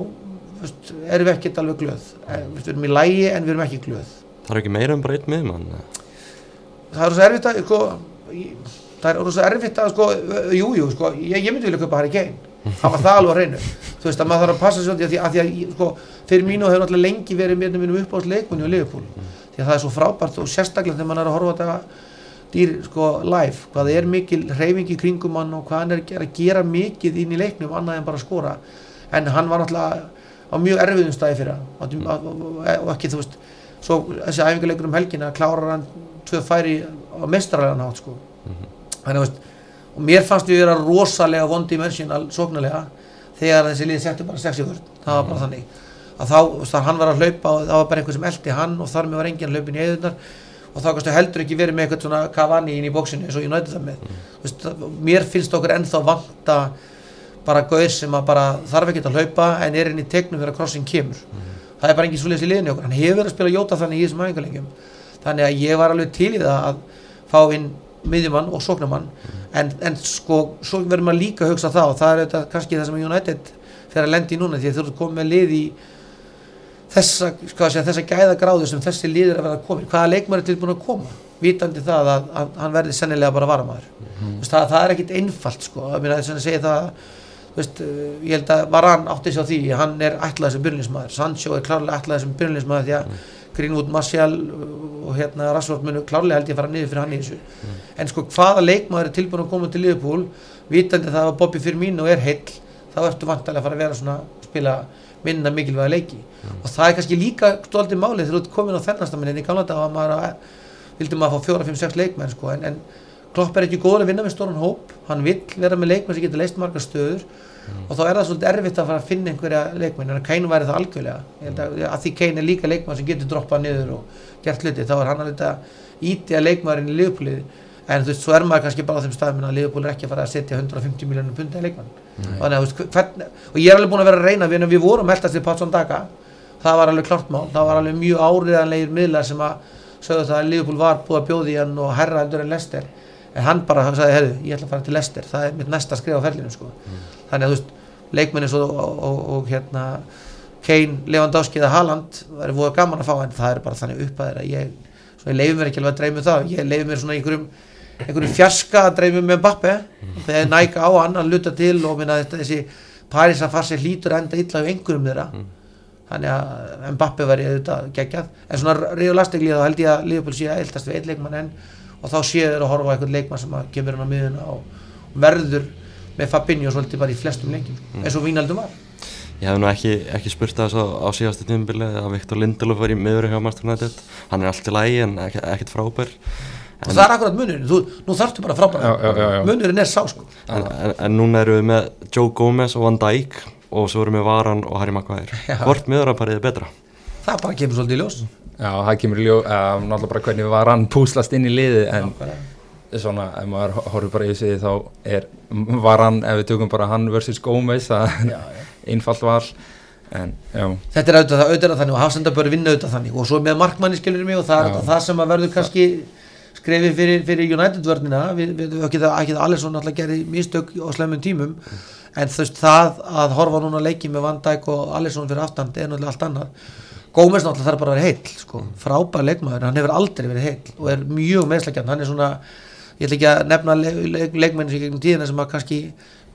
veist, erum við ekkert alveg glöð. Eh, við erum í lægi en við erum ekki glöð. Það er ekki meira um bara einn miðjumann Það er svo erfitt að sko, það er svo erfitt að sko, jújú, jú, sko, ég, ég myndi vilja kaupa Harry Kane. Það var það alveg að reynu þú veist að maður þarf að passa svolítið að því að, því að sko, fyrir mínu hefur alltaf lengi verið mér mínum uppáðs leikunni og Liverpool því að það er svo frábært og sérstaklega þegar mann er að horfa þetta dýr sko live hvað er mikil reyfingi kringum hann og hvað hann er að gera mikið inn í leiknum annað en bara að skora. En hann var náttúrulega á mjög erfiðum stæði fyrir hann. Og ekki þú veist svo þessi æfingarleikur um helgin að klára hann tvö færi á mestralega nátt sko. Mhm. Þannig að og mér fannst við vera rosalega vondi mennsjónal sóknulega þegar þessi liði settu bara 60 vörð það var bara mhm. þannig að þá, þar hann var að hlaupa og það var bara einhver sem eldi hann og þar með var engin hlaupin í eðunar og þá kannski heldur ekki verið með eitthvað svona Cavani inn í bóksinu eins og ég nætti það með mm. Vist, mér finnst okkur ennþá vanta bara gauð sem að bara þarf ekki að hlaupa en er inn í tegnum þegar crossing kemur mm. það er bara engin svolítið í liðinu okkur hann hefur verið að spila jóta þannig í þessum aðengalengjum þannig að ég var alveg til í það að fá inn miðjumann og sóknumann en, en sko, svo verður maður líka að hugsa það og það er þetta kannski það sem United fer að lendi núna því að þú ert komið með lið í þessa, segja, þessa gæða gráðu sem þessi lið er að vera að koma hvaða leikmar er tilbúin að koma? Vitandi það að, að hann verði sennilega bara varamæður mm. það, það er ekkit einfalt sko, að að þess að segja það Veist, ég held að Varan átti sér á því hann er ætlaði sem byrjulismæður Sancho er klárlega ætlaði sem byrjulismæður því að mm. Greenwood, Martial og hérna Rashford munu klárlega held ég að fara niður fyrir hann í þessu mm. en sko hvaða leikmaður er tilbúin að koma til Liverpool vitandi það að Bobby Firmino er heill þá ertu vantilega að fara að vera svona að spila minna mikilvæga leiki mm. og það er kannski líka stoltið málið þegar þú ert komin á þennastamennin í gamla dag að maður vildi maður fá fjóra, fimm, sex leikmenn sko en, en Klopp er ekki góður að vinna með stóran hóp hann vill vera með leikmenn sem getur leist marga stöður. Og þá er það svolítið erfitt að fara að finna einhverja leikmenn. En Kane væri það algjörlega. Að, að því Kane er líka leikmenn sem getur droppað niður og gert hluti þá er hann að íti að leikmennin í liðpúlið en þú veist, svo er maður kannski bara á þeim staðum að liðpúl er ekki að fara að setja 150 miljónum punta í leikmenn Þannig, veist, hvern, og ég er alveg búin að vera að reyna við, við vorum heldast í Pátsson Daga það var alveg klart mál, það var alveg mjög áriðanlegir miðlar sem að sögðu það að Liverpool var búið að bjóði hann og herra heldur en Lester en hann bara sagði, herru, ég ætla að fara til Lester það er mitt næsta skrif á ferlinu sko. mm. Þannig að þú veist, leikmennis og, og, og, og hérna Kane, Lewandowski eða Haaland það er búið gaman að fá en það er bara þannig upp að þeirra. Ég, ég leiði mér ekki alveg að dreyma um það. Ég leiði mér svona einhverjum einhverju fjarska að dreifum með Mbappe þegar næka á hann að luta til og minna þetta þessi Paris að farsi hlítur enda illa á einhverjum þeirra. Mm. þannig að Mbappe var í auðvitað geggjað. En svona ríðu lastegli þá held ég að Liverpool sé að eldast við einn leikmann enn. Og þá séu þeir að horfa á einhvern leikmann sem kemur hann á miðuna og verður með Fabinho svolítið bara í flestum leikim mm. eins og Vínaldum var. Ég hef nú ekki, ekki spurt það á síðastu tímubili að Viktor Lindelof var í miður hjá Master United. Hann er allt í lægi en ekkert frábær. Og það er akkurat munurinn, þú, nú þarftu bara frábæra munurinn er sá sko. En, en, en núna eru við með Joe Gomez og Van Dijk og svo erum við Varan og Harry Maguire. Hvort miðurarparið er betra? það bara kemur svolítið í ljós. Já, það kemur í ljós, um, náttúrulega bara hvernig Varan púslast inn í liði en já, svona, ef maður horfður bara í sig þá er Varan, ef við tökum bara hann versus Gomez, það er einfallt val. En, þetta er auðvitað, auðvitað þannig og Hafsenda bör vinna auðvitað þannig og svo með markmanni skilur mig og það er það sem að verður kannski skrefi fyrir, fyrir United vörnina. Við, við ekki það allir svo náttúrulega gerði mistök á slemmum tímum. En þú veist það að horfa núna leiki með Van Dijk og Alisson fyrir aftan er náttúrulega allt annað. Gómez náttúrulega þarf bara að vera heill sko. frábær leikmaður, hann hefur aldrei verið heill og er mjög meðslagjarn, hann er svona ég ætla ekki að nefna le le leikmenn sem gegnum tíðina sem að kannski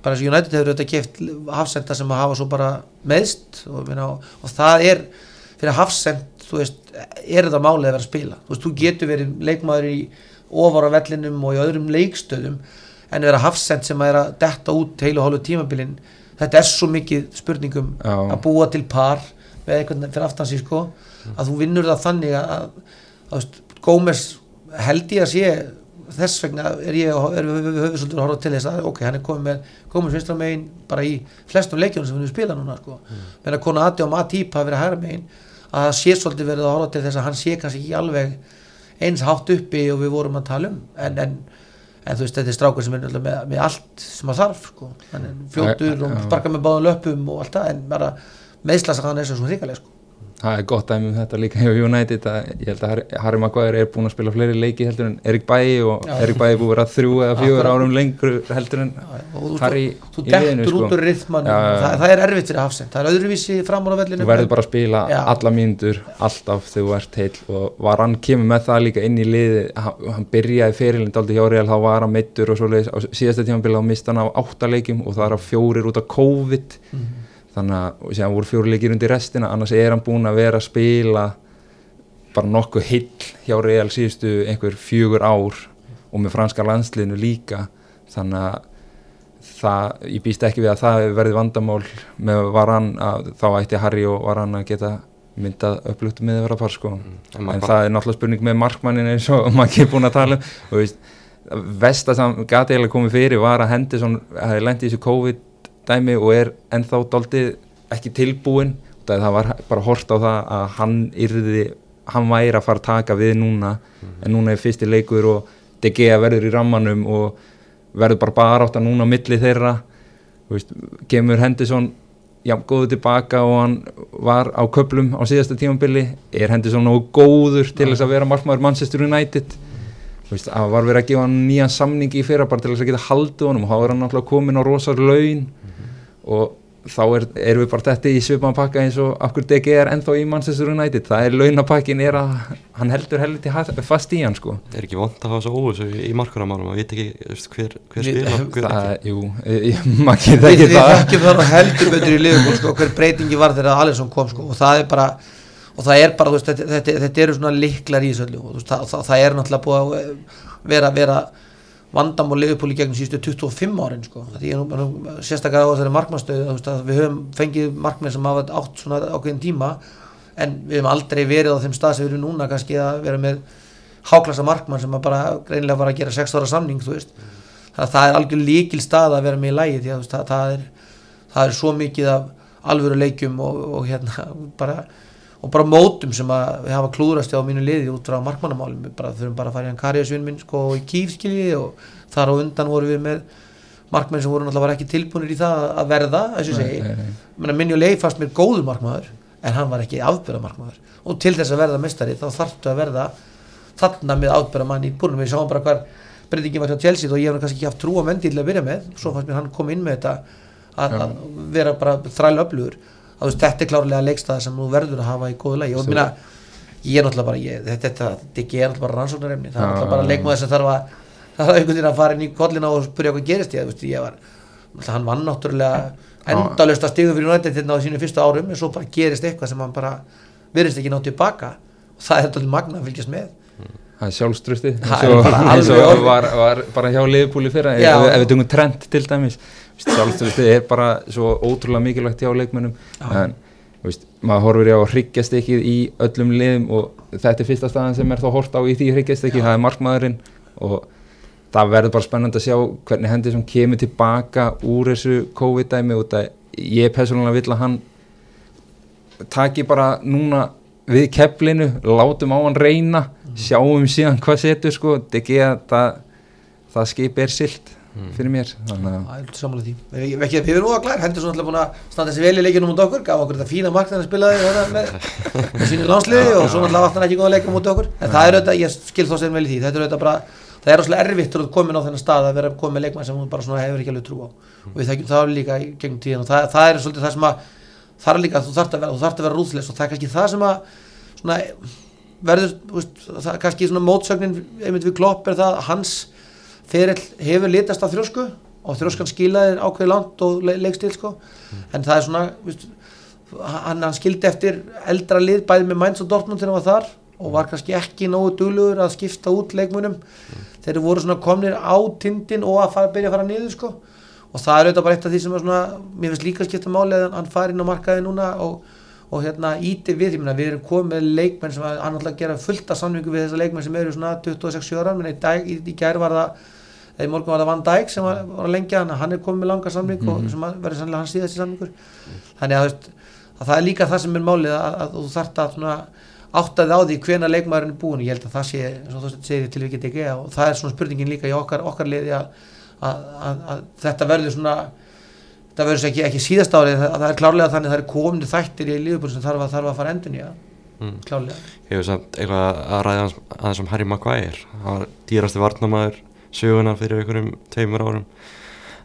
bara þessi United hefur auðvitað keft hafsenda sem að hafa svo bara meðst og, minna, og það er fyrir hafsend þú veist, er þetta málið að vera að spila þú veist, þú getur verið leikmaður í ofar á vellinum og í öðrum leikstöðum en vera hafsend sem að er að detta út heilu hálfu tímabilin þetta er svo mikið spurningum Já. að búa til par með einhvern fyrir aftan sig sko að þú vinnur það þannig að, að, að Gómez held ég að sé þess vegna er ég er við höfum svolítið að horfa til þess að ok, hann er komið með Gómez vinstra megin bara í flestum leikjum sem við spila núna sko. Mm. menn að kona Adi og Matip hafa verið hægra megin að það sé svolítið verið að horfa til þess að hann sé kannski ekki alveg eins hátt uppi og við vorum að tala um. En, en, en þú veist þetta er strákur sem er með, með allt sem að þarf sko. Já, og sparka með báðum löpum og allt það en bara meðslasa hann er svo hrikaleg sko það er gott dæmi um þetta líka hjá United að ég held að Harry- Maguire er búinn að spila fleiri leiki heldur en Erik Bailly og. Erik er búinn að vera þrjú eða fjögur árum lengur heldur en Harry þú dettur sko. út úr rithman já. það, það er erfitt fyrir hafsend það er öðruvísi fram á vellinu þú verður bara að spila Já. alla mínútur alltaf þegar þú ert heil og var hann kemur með það líka inn í liði hann, hann byrjaði fyrirlind aldrei hjá Real þá var hann meittur og svoleiðis á síðasta tímabili þá mista hann á átta leikjum og það er á fjórir út af COVID Mhm. Þannig að síðan voru fjóri leikir undir restina annars er hann búinn að vera að spila bara nokkuð heill hjá Real síðustu einhver fjögur ár og með franska landsliðinu líka. Þannig að það, ég býst ekki við að það verði vandamál með varann að þá ætti Harry og varann að geta myndað upplugt með að vera par sko en en maður það er náttúrulega spurning með markmannin eins og maður ekki er búin að tala um. Og veist, vesta sem gati eiginlega komið fyrir var að Henderson hefði lendið í þessu COVID dæmi og er ennþá daldið ekki tilbúin það það var bara hort á það að hann yrði, hann væri að fara að taka við núna, en núna er fyrsti leikur og Gea verður í rammanum og verður bara bara átt að núna milli þeirra. Veist, kemur Henderson jafn góður tilbaka og hann var á köplum á síðasta tímambili er Henderson nógu góður til þess að vera markmaður Manchester United veist, að var verið að gefa hann nýjan samning í fyrra bara til þess að geta haldið honum og þá er hann náttúrulega komin á rosar laun. Og þá er, erum við bara þetta í svipan pakka eins og af hverju DG er ennþá í Manchester United. Það er launapakkin er að hann heldur heldur fast í hann sko. Er ekki vond að hafa svo óvissu í markunarmálum? Og veit ekki þú veist, hver, hver Við- spila hver það, ekki? jú, maður getur við, ekki við það. þekkjum það nú heldur betur í liðbúl sko, hver breytingi var þegar Alisson kom sko, og það er bara og það er bara, veist, þetta, þetta, þetta eru svona liklar í þessu og veist, það, það, það er náttúrulega búið að eh, vera, vera vandam og liðbúl í gegnum síðustu 25 árin sko, sérstaklega á þessari markmannstöðu, við höfum fengið markmenn sem hafa átt svona ákveðin tíma en við höfum aldrei verið á þeim stað sem við erum núna kannski að vera með háklassa markmann sem bara greinilega var að gera 6 ára samning, þú veist. Þannig að það er algjör líkil stað að vera með í lægi því að það, það, er, það er svo mikið af alvöru leikjum og, og hérna bara og bara mótum sem að við hafa klúðrast á mínu liði út frá markmannamálum. Við bara þurfum bara að fara í hann karjasvinn minn sko í kýf skilji og þar á undan voru við með markmenn sem voru náttúrulega ekki tilbúinir í það að verða minni og leið fast mér góður markmaður en hann var ekki afbyrða markmaður og til þess að verða mestari þá þarftu að verða þarna með afbyrða mann í búrnum við sáum bara hvar breytingin var hjá Chelsea og ég hef kannski ekki haft trú á mendi til að byrja með. Svo fannst mér hann kom inn með þetta að, að vera bara þræla öflugur að veist, þetta er klárlega leikstæða sem þú verður að hafa í góðu lagi. Og minna, ég er náttúrulega bara ég, þetta, þetta, þetta er náttúrulega bara rannsóknarefni. Það er náttúrulega bara leikmaður sem þarf að það er einhvern veginn að fara inn í kollina og spyrja hvað gerist. Ég, þú veist, ég var hann vann náttúrulega endalust að stigum fyrir United hérna á sínu fyrstu árum en svo bara gerist eitthvað sem hann bara virðist ekki nátt tilbaka. Og það er þetta magna að fylgjast með. Það er sjálfströsti eins og, var, var bara hjá liðbúli fyrra. Ef, ef við tungum trend til dæmis sjálfströsti er bara svo ótrúlega mikilvægt hjá leikmönnum Já. en veist, maður horfir á hryggjastykkið í öllum liðum og þetta er fyrsta staðan sem er þá hort á í því hryggjastykkið, það er markmaðurinn og það verður bara spennandi að sjá hvernig hendur sem kemur tilbaka úr þessu COVID-dæmi og það ég persónulega vil að hann taki bara núna við keflinu, látum á hann reyna sjáum síðan hvað setur sko, ekki að það, það skip er silt fyrir mér þannig að Það er samanlega því. Við, erum nú að glær, hendur svo alltaf búin að standa þessi vel í leikinu mútið okkur, gaf okkur þetta fína mark þegar hann spilaði hérna með, með sínu landsliði og svo átt hann ekki góða leika mútið okkur. En það er auðvitað, ég skil þó sem vel í því, þetta er auðvitað bara það er rosalega erfitt að komin á þennan stað að vera komin með leikmann sem hún bara svona hefur ekki alveg trú á. Og við þekkjum það líka í gegnum tíðan og það, það er svolítið það sem að það er líka að þú þarft að vera, þú þarft að vera rúðsleis og það er kannski það sem að svona, verður, þú veist, það er kannski svona mótsögnin einmitt við klopp er það að hans ferill hefur litast af þrjósku og þrjóskan skilaðir ákveði langt og le leikstil sko. En það er svona veist, hann, hann skildi eftir eldra lið bæði með Mainz og Dortmund þegar hann var þar og var kannski ekki nógu duglugur að skipta út leikmunum þeir voru svona komnir á tindin og að fara, byrja að fara niður sko. Og það er auðvitað bara eitt af því sem er svona mér finnst líka skipta máli að hann fari inn á markaði núna og, og hérna íti við. Ég meina við erum komið með leikmenn sem að gera fullt af samvingu við þessar leikmenn sem eru svona 26 ára. Menn í, í, í gær var það eða í morgun var það Van Dijk sem var, var að lengja hann hann er komið með langa samving mm -hmm. og sem verður sannlega hans síðast í samvingur þannig að, veist, að það er líka það sem er málið að, að þú þart að svona áttaði á því hvena leikmæðurinn er búin ég held að það sé, og þú segir til getið ekki og það er svona spurningin líka í okkar, okkar liði að, að, að, að þetta verður svona þetta verður ekki, ekki síðast árið það, það er klárlega þannig að það er komni þættir í liðbúin sem þarf að, þarf að fara endun í mm. klárlega. Ég hef samt eitthvað að ræða aðeins um Harry Maguire. Hann var dýrasti varnamæður söguna fyrir einhverjum tveimur árum.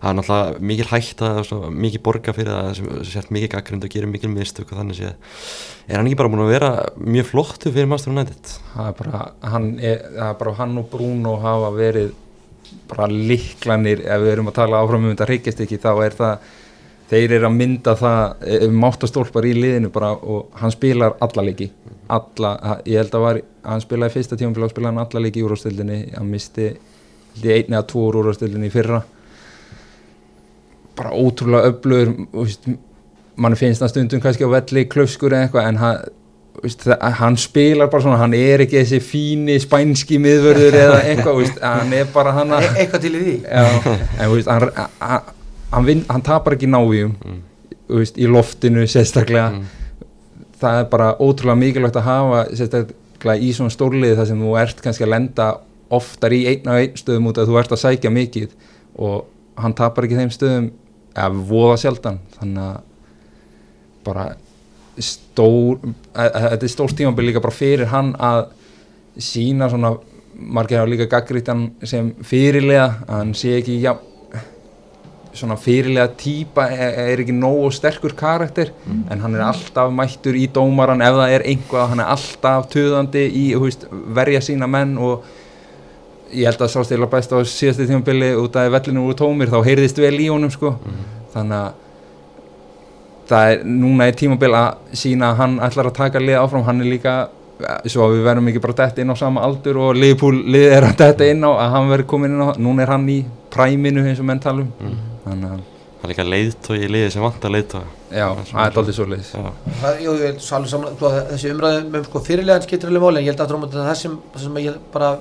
Það er náttúrulega mikil hægt að mikil borga fyrir það sem sért mikil gaggrind og gerir mikil mistök og þannig séð. Er hann ekki bara búin að vera mjög flottu fyrir Master United? Það er bara hann, er, er bara hann og Bruno hafa verið bara liklanir ef við erum að tala áfram um þetta reykjast ekki þá er það þeir eru að mynda það eh, máttastólpar í liðinu bara og hann spilar alla leiki. Alla, ég held að var, hann spilaði fyrsta tíum og spilaði hann alla leiki í úrástöldinni hann misti einni að tvo úrástöldinni í fyrra bara ótrúlega öflugur mann finnst það stundum kannski á velli klöskur eða eitthvað en hann, veist, hann spilar bara svona, hann er ekki þessi fíni spænski miðvörður eða eitthvað, veist, hann er bara hann e eitthvað til í því já, en veist, hann, hann, hann, vin, hann tapar ekki návíum mm. í loftinu sérstaklega mm. það er bara ótrúlega mikilvægt að hafa sérstaklega í svona stórlið þar sem þú ert kannski að lenda oftar í einna og einn stöðum út að þú ert að sækja mikið og hann tapar ekki þeim stöðum eða voða sjaldan þannig að bara stór þetta er stór tímanbyrg líka bara fyrir hann að sína svona margir hafa líka gaggrítan sem fyrirlega að hann sé ekki já, svona fyrirlega týpa er, er ekki nógu sterkur karakter mm. en hann er alltaf mættur í dómaran ef það er einhvað, hann er alltaf töðandi í veist, verja sína menn og ég held að sást eða best á síðastu tímabili út af vellinu úr tómir þá heyrðist vel í honum sko. Mm. þannig að það er núna í tímabil að sína að hann ætlar að taka lið áfram. Hann er líka, svo að við verðum ekki bara dætt inn á sama aldur og liðpúl lið er að dætt inn á að hann verður komin inn á núna er hann í præminu eins og mentalum mm. þannig að Það er líka leiðtói í liði sem vantar leiðtói Já, það er aldrei svo leiðis Þessi umræði með sko, fyrirlegan skiptir alveg máli en ég held að það sem, sem ég bara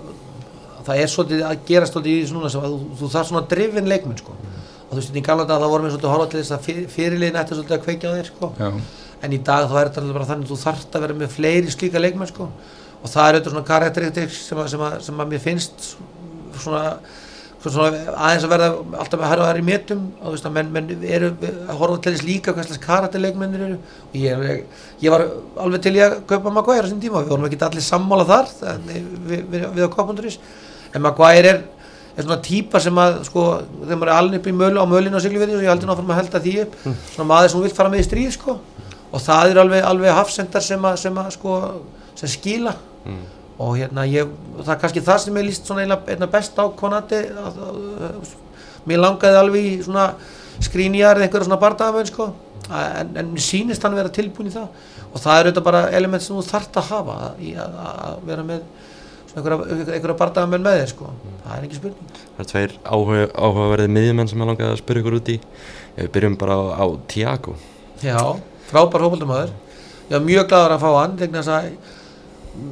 það er svolítið að gera svolítið í þessu núna sem að þú, þú þarf svona drifin leikmun sko. mm. og þú veist, í gamla dag þá vorum við svolítið að horfa til þess að fyr, fyrirliðin ætti svolítið að kveikja á þér sko. en í dag þá er þetta bara þannig að þú þarf að vera með fleiri slíka leikmun sko. og það er auðvitað svona karakteristik sem, sem, sem að mér finnst svona, svona aðeins að verða alltaf að hæra að vera í métum og þú veist að menn, menn eru að horfa til þess líka hvað slags karakterleikmennir eru og ég, ég, var alveg til ég að kaupa Maguire á þessum tíma og við vorum ekki allir sammála þar við, við, við, á Kopunduris en Maguire er, er svona típa sem að sko, þegar maður er alveg upp í mölu á mölinu og sigluverði og ég heldur náttúrulega að held að því upp mm. svona maður sem vil fara með í stríð sko og það er alveg, alveg hafsendar sem að, sem að sko, sem skila mm. og hérna ég, það er kannski það sem ég líst svona einna best á konati mér langaði alveg í svona skrínjar eða einhverja svona bardagaföðin sko en, en mér sýnist hann að vera tilbúin í það og það er auðvitað bara element sem þú þart að hafa að vera með einhverja bardagamenn með þér sko. Mm. það er ekki spurning. Það er tveir áhuga, áhugaverðið miðjumenn sem ég langaði að spyrja ykkur út í. Við byrjum bara á, á Tiago Já, frábær hópaldumöður ég var mjög gladur að fá hann að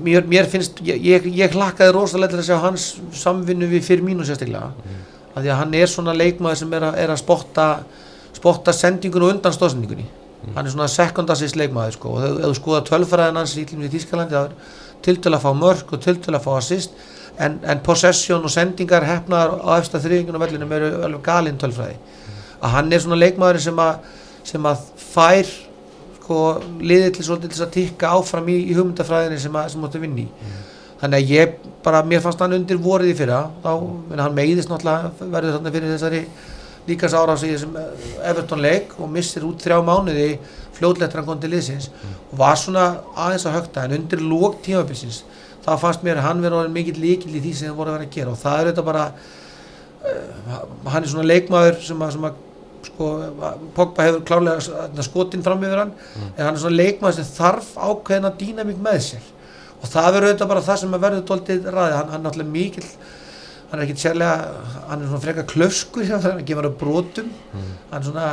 mér, mér finnst ég, ég, ég hlakkaði rosalega til að sjá hans samvinnu við fyrir mínu sérstaklega. Mm. að því að hann er svona leikmaður sem er að, er að spotta spotta sendingun og undan stóðsendingunni mm. hann er svona sekundassist leikmaður sko. Og ef þú skoða tölfræðin hans í Þískalandi það er til til að fá mörg og til til að fá assist en, en possession og sendingar hefnar á eftir þriðingun og vellinum eru alveg galinn tölfræði mm. að hann er svona leikmaður sem að, sem að fær sko, liðið til, til að tikka áfram í, í hugmyndafræðinni sem að sem áttu vinni mm. þannig að ég bara mér fannst hann undir vorið í fyrra þá, menn hann meiðist náttúrulega verður þarna fyrir þessari líkas árás í þessum Everton leik og missir út þrjá mánuði fljóðlegt hann kom til liðsins og var svona aðeins að högta en undir lók tímabilsins þá fannst mér að hann verið mikill líkil í því sem það voru að vera að gera. Og það er þetta bara uh, hann er svona leikmaður sem að, sem að sko, Pogba hefur klárlega skotinn fram yfir hann. Mm. en hann er svona leikmaður sem þarf ákveðina dýnamík með sér. Og það verður auðvitað bara það sem að verður doldið ræði, hann, hann er náttúrulega mikill hann er ekkit sérlega hann er svona frekar klöskur hjá það, hann gefur að brotum. Hann er svona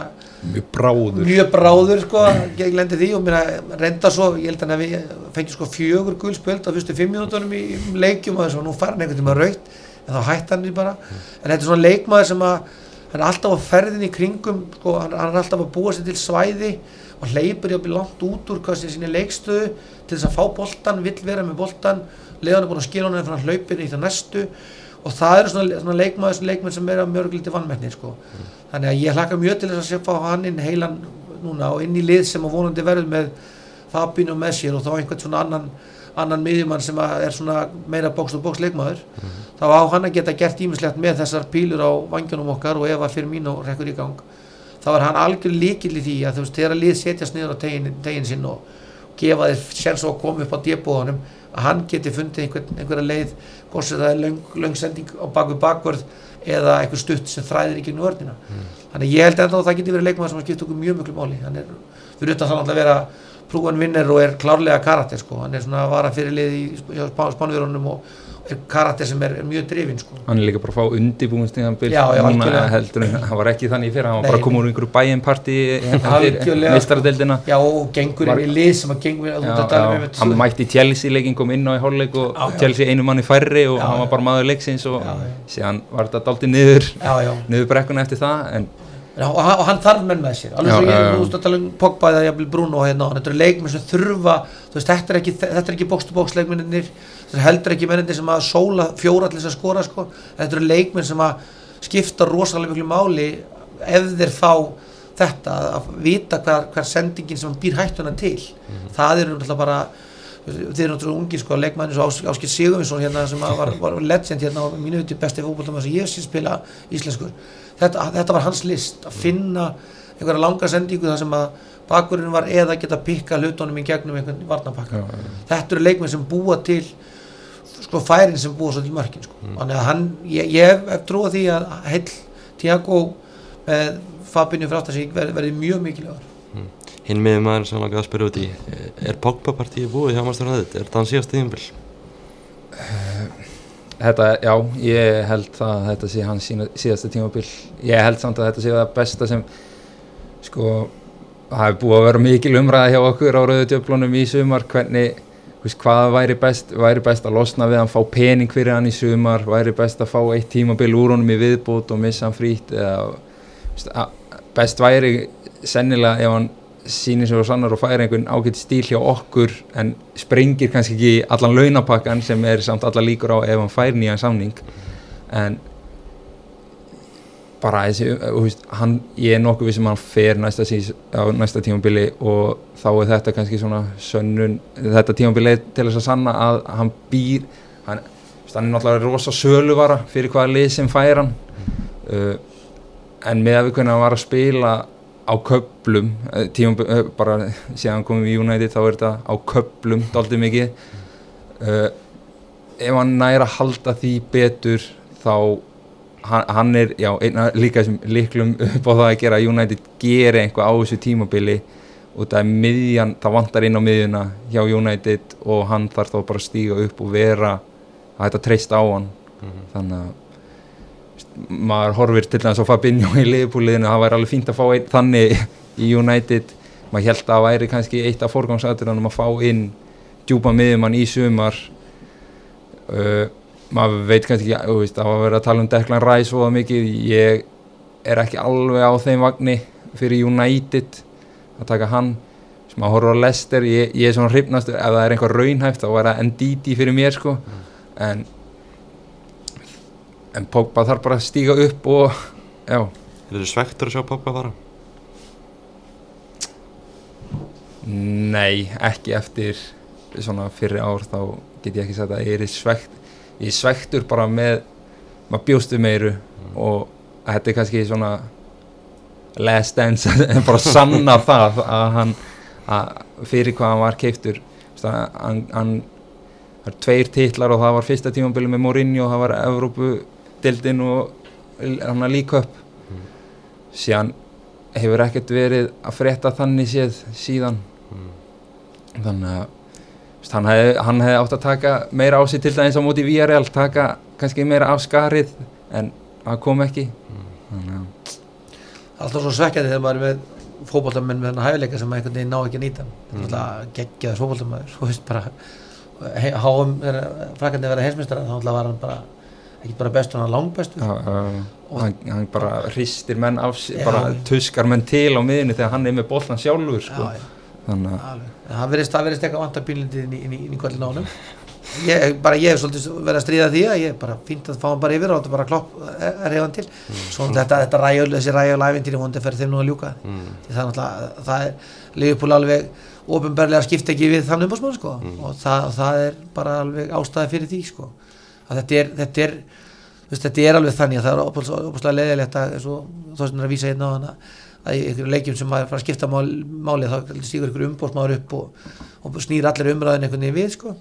mjög bráður. Mjög bráður sko, gegn lendi því. Og mér að reynda svo, ég held að við fengjum sko fjögur gulspöld á fyrstu fimm minútonum í í leikjum og þess að nú fara hann einhvern tíma raukt en þá hætti hann því bara. En þetta er svona leikmaður sem að hann er alltaf á ferðin í kringum sko, hann, hann er alltaf að búa sér til svæði og hleypur jafnvel langt út úr hvað sé sinni leikstöðu til þess að fá boltan, vill vera með boltan leiðan er búin að skila hann fyrir hann hlaupir í það næstu og það eru svona, svona leikmaður svona leikmenn sem er að mörgliti vannmennir sko. þannig að ég hlakka mjög til þess að sé fá hann inn heilan núna og inn í lið sem að vonandi verður með Fabinu með sér og þá einhvern svona annan annan miðjumann sem er svona meira bókst og bókst leikmaður þá á hann að geta gert ímislegt með þessar pílur á vangjunum okkar og ef að fyrir mín og rekkur í gang þá er hann algjör líkil í því að þú veist þegar að lið setjast niður á tegin, tegin sinn og gefa þér sér svo að koma upp á débóðunum að hann geti fundið einhver, einhverja leið hvort sem það er löng, löng sending á baku bakvörð eða einhver stutt sem þræðir ekki nú vörnina. Þannig að ég held ennþá að það geti verið leikmaður sem skipt okkur mjög mjög máli. Hann er fyrir utan það að vera prúan vinner og er klárlega karakter sko. hann er svona að vara fyrir lið í spánverunum og karakter sem er, mjög drifin sko. hann er líka bara að fá en hann var ekki þannig fyrir hann var Nei, bara að koma úr einhverju bæinparti eftir Algjörlega. meistaradeildina. Og gengur í lið sem að gengur Já, tala já, um hann mætti Chelsea leikin kom inn á í hálfleik og Já. Chelsea einu manni færri og hann var bara maður leiksins og síðan var þetta daldið niður niður brekkuna eftir það en og, og hann þarf menn með sér. Alveg svo ég, þú veist að tala um Pogba eða Bruno hérna, þetta eru leikmenn sem þurfa veist, þetta er ekki, er ekki bókst-bókst leikmennir þetta er heldur ekki mennir sem að sóla fjóra til þess að skora sko. þetta eru leikmenn sem að skipta rosalega miklu máli ef þeir fá þetta að vita hver, hver sendingin sem býr hættuna til. Það eru náttúrulega bara þeir eru náttúrulega ungir sko, leikmæni svo Áskil Sigurvinsson hérna sem var, var legend hérna á mínu viti besti fókbóltum sem ég sé spila íslenskur þetta, þetta var hans list að finna einhverja langa sendingu þar sem að bakurinn var eða geta pikka hlutunum í gegnum einhvern varnapakka þetta eru leikmenn sem búa til sko færin sem búa svo til mörkin sko. þannig að hann, ég, ég hef, trúið því að heill Tiago með Fabinho aftan sig verði, verði mjög mikilvægur Hinn miður maður sem langaði að spyrja út í Er Pogba partíi búið hjá Master United? Er það hann síðast tíðumbil? Þetta, já, ég held að þetta sé hans sína, síðasta tímabil. Ég held samt að þetta sé það besta sem sko það hefur búið að vera mikil umræða hjá okkur á rauðutjöflunum í sumar. Hvernig, þú veist, hvað væri best væri best að losna við hann, fá pening fyrir hann í sumar, væri best að fá eitt tímabil úr honum í viðbútt og missa hann frýtt eða að- best væri sennilega ef hann sýnir sér og sannar og færi einhvern ágætt stíl hjá okkur en sprengir kannski ekki allan launapakkan sem er samt alla líkur á ef hann fær nýjan samning. En bara þessi, þú veist, hann, ég er nokkuð við sem hann fer næsta, næsta tímabili og þá er þetta kannski svona sönnun, þetta tímabili til þess að sanna að hann býr hann, hann er náttúrulega rosa söluvara fyrir hvaða lið sem fær hann. Uh, en með að við hvernig hann var að spila á köplum tímum, uh, bara síðan komum við í United þá er þetta á köplum daldið mikið. Uh, ef hann næra að halda því betur þá hann, hann er já, einna líka sem líklum upp á það að gera United geri eitthvað á þessu tímabili og það er miðjan, það vantar inn á miðjuna hjá United og hann þarf þá bara að stíga upp og vera að þetta treyst á hann. Þannig að maður horfir til þess að Fabinho í liðbúliðinu, það væri alveg fínt að fá einn þannig í United. Maður held að það væri kannski eitt af forgangsaturinn að fá inn djúpa miðjumann í sumar. Uh, maður veit kannski ekki, það var verið að tala um Declan Rice og það mikið, ég er ekki alveg á þeim vagni fyrir United að taka hann. Sem að horfa á Leicester, ég, ég er svona hrifnast ef það er einhver raunhæft þá var það Ndidi fyrir mér sko. En en Pogba þarf bara að stíga upp og já, Er þetta svektur að sjá Pogba fara? nei, ekki eftir svona fyrri ár þá get ég ekki sagt að ég er svegt ég er svektur bara með maður bjóstu meiru og þetta er kannski svona last dance en bara sanna það að hann að fyrir hvað hann var keiftur hann, hann það er tveir titlar og það var fyrsta tímambili með Mourinho og það var Evrópu-dildin og hann að líka upp Mm. síðan hefur ekkert verið að frétta þannig séð síðan Mm. þannig að hann hefði, hann hefði átt að taka meira á sig til dæmis á móti VRL taka kannski meira af skarið en það kom ekki Mm. alltaf svo svekkjandi þegar maður er með fótboltamenn með þennan hæfileika sem maður einhvern veginn ná ekki að nýta Mm. mm. alltaf geggjaður fótboltamæður þú veist bara háum frækandi að vera heimsmyndstara þá alltaf var hann bara ekki bara bestur, hann langbestur. Já, uh, Og- hann, hann bara hristir menn af sig, Já. bara tuskar menn til á miðinu þegar hann er með boltan sjálfur sko. þannig að það verðist, eitthvað vanta bílindið inn í, inn í, inn í kvöldin á honum. Ég, bara ég hef svolítið verið að stríða því að ég er bara fínt að fá hann bara yfir og þetta bara klopp er, er hefðan til. Svo þetta, þetta ræjöl, þessi ræjöl æfintýri vondi fyrir þeim nú að ljúka. Mm. því það er það er Liverpool alveg ofinbarlega skipta ekki við þann umbásmann sko. Mm. og það, það er bara alveg ástæði fyrir því sko að þetta er, þetta er veist, þetta er alveg þannig að það er opaslega leiðilegt að eins og þóstin er að vísa hérna á hana að í einhverjum leikjum sem maður fara að skipta mál, máli þá stígur einhverjum umbósmaður upp og, og snýr allir umræðin einhvern veginn við sko.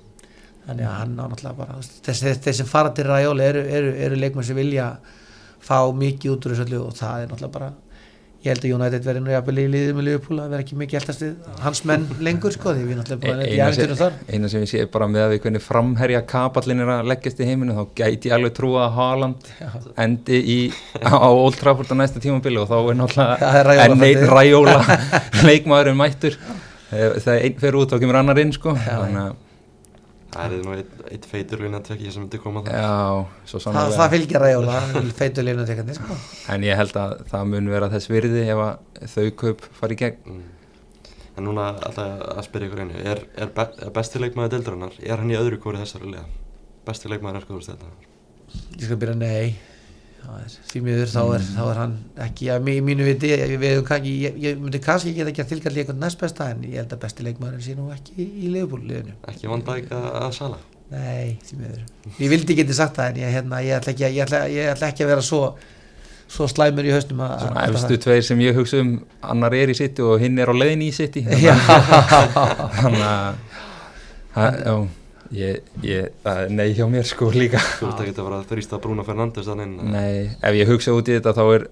Þannig að hann á náttúrulega bara þessi, þessi, fara til Rajóli eru, eru, eru leikmenn sem vilja fá mikið út úr þessu öllu og það er náttúrulega bara ég held að United verði nú jafnvel í liðið með Liverpool að vera ekki mikið eldast við hans menn lengur sko því við náttúrulega bara í eina sem, eina sem ég sé bara með að við hvernig framherja kapallin er að leggjast í heiminu þá gæti ég alveg trúa að Haaland endi í, á Old Trafford á næsta tímabili og þá er náttúrulega enn einn ræjóla leikmaðurinn mættur. Þegar einn fer út þá kemur annar inn sko. Þannig að Það er nú eitt, eitt feitur vinnatekki sem myndi koma það já, svo það, sannlega það fylgir er feitur liðnutekandi sko. En ég held að það mun vera þess virði ef að þau kaup fari í gegn. Mm. En núna alltaf að spyrja ykkur einu. Er, er, be, er besti leikmaður deildarinnar Er hann í öðru kóri þessari liða? Besti leikmaður er skoðust þetta? Ég skal byrja nei. Það því miður þá er, þá er hann ekki að í mínu viti, ég, ég, ég myndi kannski geta gert tilkalli eitthvað næst besta en ég held að besti leikmaður sé nú ekki í, í Liverpool liðinu. Ekki vanda ekki að, að sala Nei, því miður. Ég vildi geti sagt það en ég, hérna, ég, ætla, ekki, að- ég, ætla, ég ætla ekki að vera svo, svo slæmur í hausnum að... Svona að- efstu tveir sem ég hugsa um annar er í sitti og hinn er á leiðin í sitti þannig að ég, ég, nei hjá mér sko líka. Þú veist ekki að vera að þrýsta Bruno Fernandes þannig nei, ef ég hugsa út í þetta þá er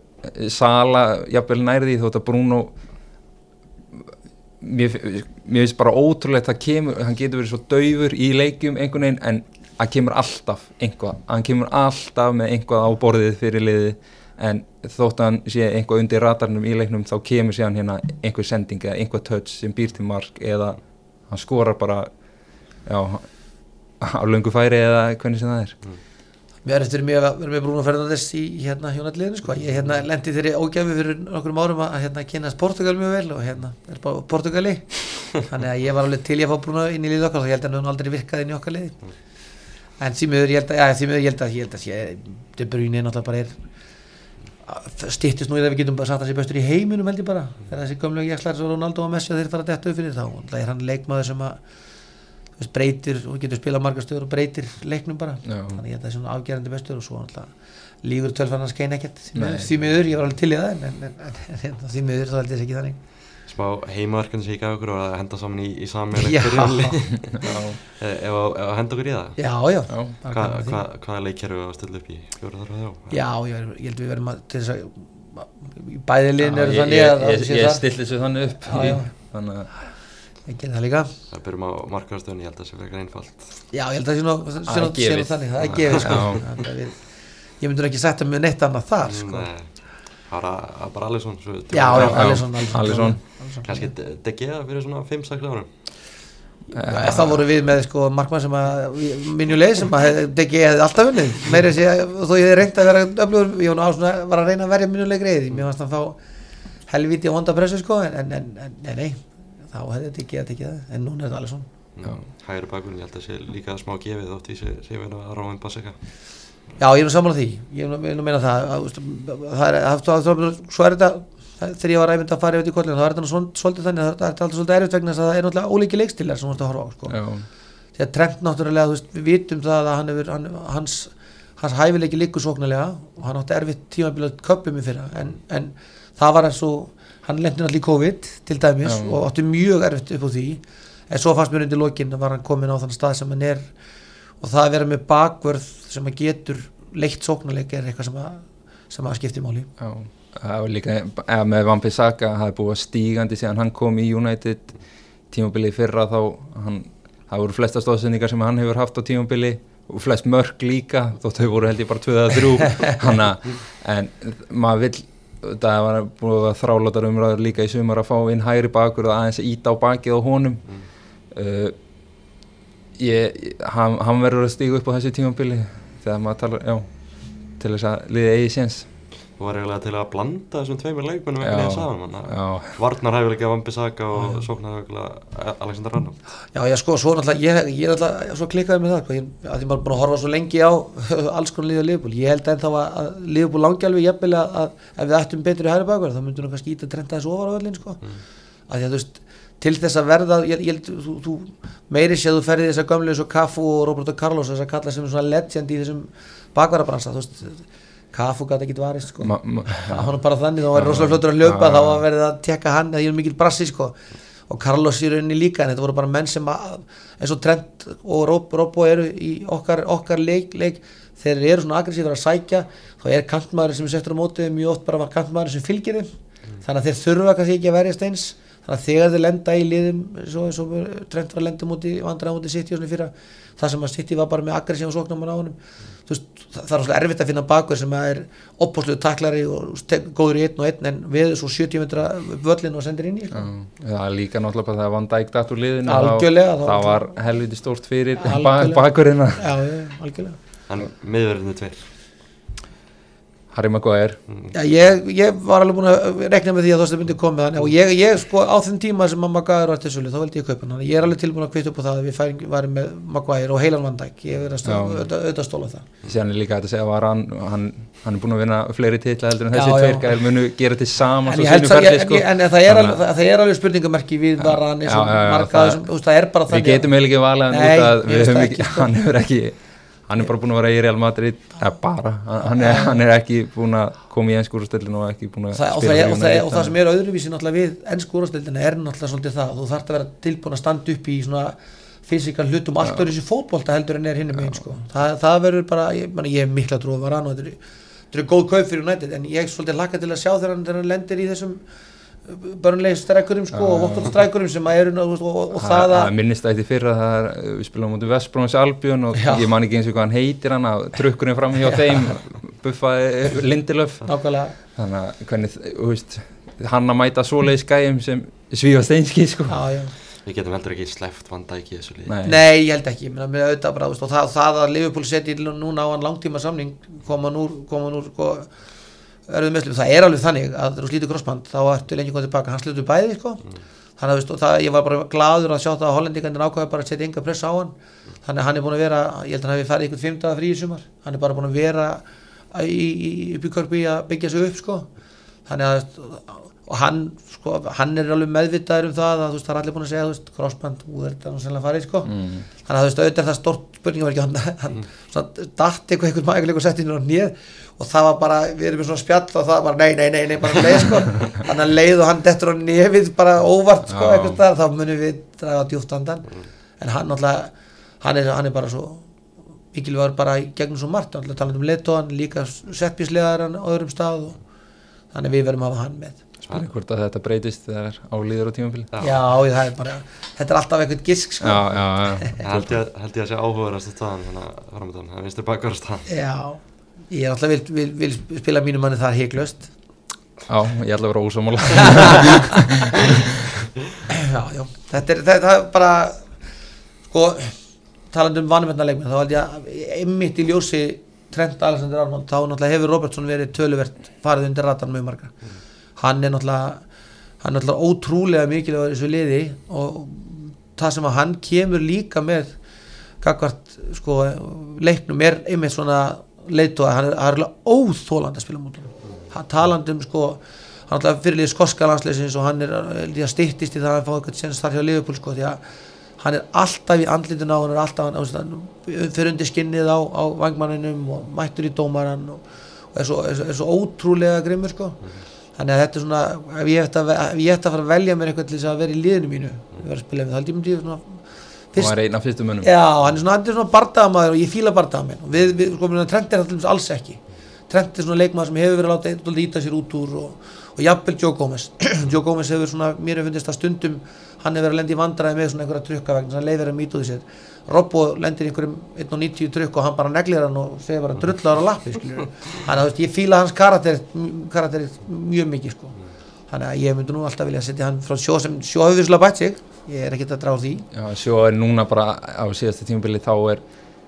Sala jafnvel nærði þótt að Bruno mér, mér finnst bara ótrúlegt að kemur, hann getur verið svo daufur í leikjum einhvern veginn en hann kemur alltaf einhvað, hann kemur alltaf með einhvað á borðið fyrir liði en þótt að hann sé einhvað undir ratarnum í leiknum þá kemur síðan hérna einhver sending eða einhver touch sem býr til mark eða hann skorar bara já, á löngu færi eða hvernig sem það er mér er eftir mjög að vera með Bruno Fernandes í hérna hjónalliðinu sko. Ég hérna lendi þeirri ógæfi fyrir nokkrum árum að hérna kynast Portugal mjög vel og hérna er bara Portugali. Þannig að ég var alveg til ég að fá Bruno inn í liðið okkar og ég held að hann aldrei virkað inn í okkar liði. En því miður ég held að, já, ég held að, ég held að De Bruyne náttúrulega bara er stýttist nú í það við getum bara sagt að sé bestur í heiminum held ég bara þegar þessi gömlu jækslar svo Ronaldo og Messi þeir fara upp fyrir þá veist, breytir og getur spilað margar stöður og breytir leiknum bara. Já. þannig ég að það er svona afgerandi bestur og svo náttúrulega lígur tölfann að skeina ekkert. Því miður- ég var alveg til í það en, en, en, en, en því miður þá held ég þess ekki þannig. Smá heimaverkandi sem ég gaf ykkur og að henda saman í, í byrjunli já, Ef að henda okkur í það? Já, já, Hva, hva, Hvaða leik erum við að stilla upp í? Fjóra þar og þjó? já, ég, ég held við verðum að til þess að í bæði liðin eru ég, þannig ég, að að ég, ég stilli þessu þannig upp. Já, í- já. þannig að ég gerði það líka. Það byrjum á markaðastöðun, ég held að það sé frekar einfalt. Já, ég held að það sé nú- sé Það sé þannig það er gefið sko. Að við- ég myndur ekki setja mig neitt annað þar sko. Nei, Það var að- að bara Alisson svo- já, já, Já. Alisson Alisson. Kannski De Gea fyrir svona 5-6 árum. Ja, þá voru við með sko markmann sem að minjuleg sem að hefði alltaf unnið. Meira að segja þó ég hefði reynd að vera öflugur, ég var, að reyna að verja minjuleg greiði, mér fannst hann fá helvíti og vonda pressu sko en, en, en, en nei, nei, þá hefði DG að tekið það en núna er þetta alveg svona Já. Hægri bakurinn, ég held að sé líka smá gefið þótt því sé, sé verið að ráða um Baseka já, ég er nú sammála því, ég er nú, er meina það það er, það, það, það, svo er þetta það- þegar ég var æmynd að fara yfir til kollinu þá er þetta nú svol- svolítið þannig að það er alltaf svolítið erfitt vegna þess að það er náttúrulega ólíki leikstilar sem þú ert að horfa á sko. já, því að Trent náttúrulega, þú veist, við vitum það að hann hefur, hann, hans, hans hæfileiki líkur sóknarlega og hann átti erfitt tímabilað köpum í fyrra en, en það var eins og hann lendi náttúrulega í COVID til dæmis Já. og átti mjög erfitt upp á því. En svo fannst mér undir lokin að var hann komin á þann stað sem hann er. Og það að vera með bakvörð sem að getur leitt sóknarleik er eitthvað sem að, sem að skipti máli. Já, það var líka eða með Van Bissaka, það er búið stígandi síðan hann kom í United tímabili fyrra þá hann, það voru flesta stóðsendingar sem hann hefur haft á tímabili og flest mörg líka þótt þau voru held ég bara 2-3 hanna, en maður vill það var búið að þrálatar umræður líka í sumar að fá inn hægri bakur og aðeins að íta á bakið á honum. Uh, ég, hann, hann verður að stíga upp á þessu tímabili þegar maður talar, já til þess að liðið eigi séns og var eiginlega til að blanda þessum tveimur leikmennum einhvern veginn saman þannig að Já, Varnar hæfilega Van Bissaka og sóknar hæfilega Alexander Rannum Já, ég sko, svo náttúrulega, ég, er náttúrulega svo klikkaði með það, hvað, ég, að því maður er búin að horfa svo lengi á alls konar liða Liverpool, ég held ennþá að, að Liverpool langi alveg jafnvel að, að ef við ættum betur í hæri bakur, þá myndum við kannski íta trenda þessu ofar á öllin, sko, að því að þú veist, til þess að verða, ég, ég þú, þú meiri sé að þú ferði þessar gömlu eins og Cafu og Roberto Carlos, þess að kalla sem svona legend í þessum bakvarabransa, þú veist, Cafu gæti ekki varist, sko. Ma, ma, það var bara þannig, þá var rosalega fljótur að hljópa þá var verið að tekka hann, það er mikil brassi sko. og Carlos í rauninni líka en þetta voru bara menn sem að, eins og Trent og Rob, Robbo eru í okkar, okkar leik, leik þeir eru svona aggressífur að sækja þá er kantmaður sem er settur á mótið mjög oft bara kantmaður sem fylgir þeim. Þannig að þeir þurfa kannski ekki að verjast eins þannig að þegar þeir lenda í liðum svo, svo Trent var að lenda múti vandræða múti City og svona fyrra það sem að City var bara með aggressíf og sóknum á honum veist, það það er svolítið erfitt að finna bakur sem að er opbúsluðu taklari og góður í einn og einn en við svo 70 metra völlin og sendir inn í sko. Já, það er líka náttúrulega bara þegar Van Dijk datt úr liðinu Algjörlega, þá, það var helviti stórt fyrir Algjörlega. já, já, algjörlega en miðverðinu tveir Harry Maguire. Já, ég, ég var alveg búin að rekna með því að Þorstein myndi koma með hann og ég, ég sko á þeim tíma sem gæður var til sölu þá veldi ég kaupa hann. Ég er alveg tilbúin að kvita upp á það að við færing, varum með Maguire og heilan Van Dijk. Ég er að auðvitað stóla það síðan er líka að segja var hann, hann hann er búin að vinna fleiri titla heldur en þessi tveir gæl munu gera til saman en, það, ferli sko. en, en það, er alveg, það, það er alveg spurningamerki við varan það- er bara við þannig getum hann að við höfum það ekki, ekki, sko. hann hefur ekki hann er bara búin að vera í Real Madrid. Eða bara, hann er, hann er ekki búin að koma í ennskúrastöldinu og ekki búin að það, og, spila það er, og, það er, United, og það sem er öðruvísi náttúrulega við ennsku úrvarsdeildina er náttúrulega svolítið það þú þarft að vera tilbúin að standa upp í svona fysikal hlutum allt öðru þessi fótbolta heldur en er hinn megin sko. það, það verður bara, ég, man, ég hef mikla trú að vara og þetta er, þetta er góð kaup fyrir United en ég svolítið laka til að sjá þegar hann lendir í þessum börnleik strækurum sko, og voktun strækurum sem að eru og, og, og, og það að minnist að þetta fyrra er, uh, við spilum á mútið Vestbróns Albjörn og Já. ég man ekki eins og hvað hann heitir hann að trukkurinn fram hjá þeim buffaði Lindelöf nákvæmlega þannig að hvernig, þú veist hann að mæta svoleiðis gæjum sem svífa steinski sko já, já. við getum heldur ekki sleppt Van Dijk í þessu liði Nei. Nei, ég held ekki, menn, með auðvitað bara, veist, og það, það að Liverpool setji núna á hann langtíma samning koma hann úr, koma hann úr sko, það er alveg þannig að þú slítur crossband, þá ertu lengi komið tilbaka hann slítur bæði, sko. Þannig að veist, það, ég var bara gladur að sjá það að hollendingarnir ákvæða bara að setja enga pressa á hann. Þannig að hann er búin að vera, ég held að hann hefði farið ykkur fimmtaða frí í sumar, hann er bara búin að vera í, í, í körpi að byggja sig upp, sko. Þannig að og hann, sko, hann er alveg meðvitaður um það að veist, það er allir búin að segja, crossband, þú er nú sennilega farið, sko. Mm. þannig að auðvitað er það stort spurningaverki hann, hann svona datt eitthvað einhvern maður og sett inn á nýð og það var bara, við erum með svona spjall og það var bara, nei, nei, nei, nei, bara leið sko. Þannig að leið og hann dettur á nefið bara óvart sko, eitthvað þar, þá munum við draga djúft andan, en hann náttúrulega hann er, hann er bara svo mikilvægur bara í gegnum svo margt, náttúrulega talað um leittóan, líka settbíslegar á öðrum stað og þannig við verðum að hafa hann með spurning hvort að þetta breytist þegar álíður á tímafili Já. Já, það er bara, þetta er alltaf eitthvað gisk sko. já, já, já. Það held ég, held ég að sé áhugaðast að staðan þannig að framöndan, það vinstur bakar að staðan. Já, ég er alltaf vil, vil, vil spila mínu manni þar heiklöst já, ég ætla að vera ósámála Já, já, þetta er, þetta er bara sko, talandi um vanumvendarleikminn þá held ég að einmitt í ljósi Trent Alexander Arnold þá náttúrulega hefur Robertson verið töluvert farið undir ratan mjög marga hann er náttúrulega hann er náttúrulega ótrúlega mikilvægur í þessu liði og það sem að hann kemur líka með gagvart sko leiknum er einmitt svona leitu að hann er, alveg óþólandi að spila mútum hann talandi um sko hann alltaf fyrirlið skoska landsleisins og hann er held ég, að styttist í það að hann fá eitthvað senst þar hjá Liverpool sko því að hann er alltaf í andlitun á hann er alltaf, fyrir undir skinnið á, á vangmanninum og mættur í dómaran og, og er, svo, er, svo, er svo ótrúlega grimmur sko þannig að þetta er svona ef ég ætti að, að fara að velja mér eitthvað til þess að vera í liðinu mínu ég var að spila með svona og hann er einn af fyrstu mönnum. Já, hann er svona, svona bardagamæður og ég fíla bardagamæn og við, við sko, Trent er alltaf alls ekki. Trent er svona leikmaður sem hefur verið að láta eitthvað íta sér út úr og, og jafnvel Joe Gomez. Joe Gomez hefur svona, mér hefur fundist að stundum hann hefur verið að lendi í vandræði með svona einhverja trukka vegna, hann leifir að mýta í sér. Robbo lendir í einhverjum 1.90 trukk og hann bara neglir hann og segir bara drullar á lappi þannig að ég fíla hans karakter, karakter mjög mikið sko. þannig að ég myndi nú alltaf vilja setja hann frá sjó sem sjó hefur visslega bætt sig. Ég er ekkert að úr því. Já, sjó er núna bara á síðasta tímabili þá er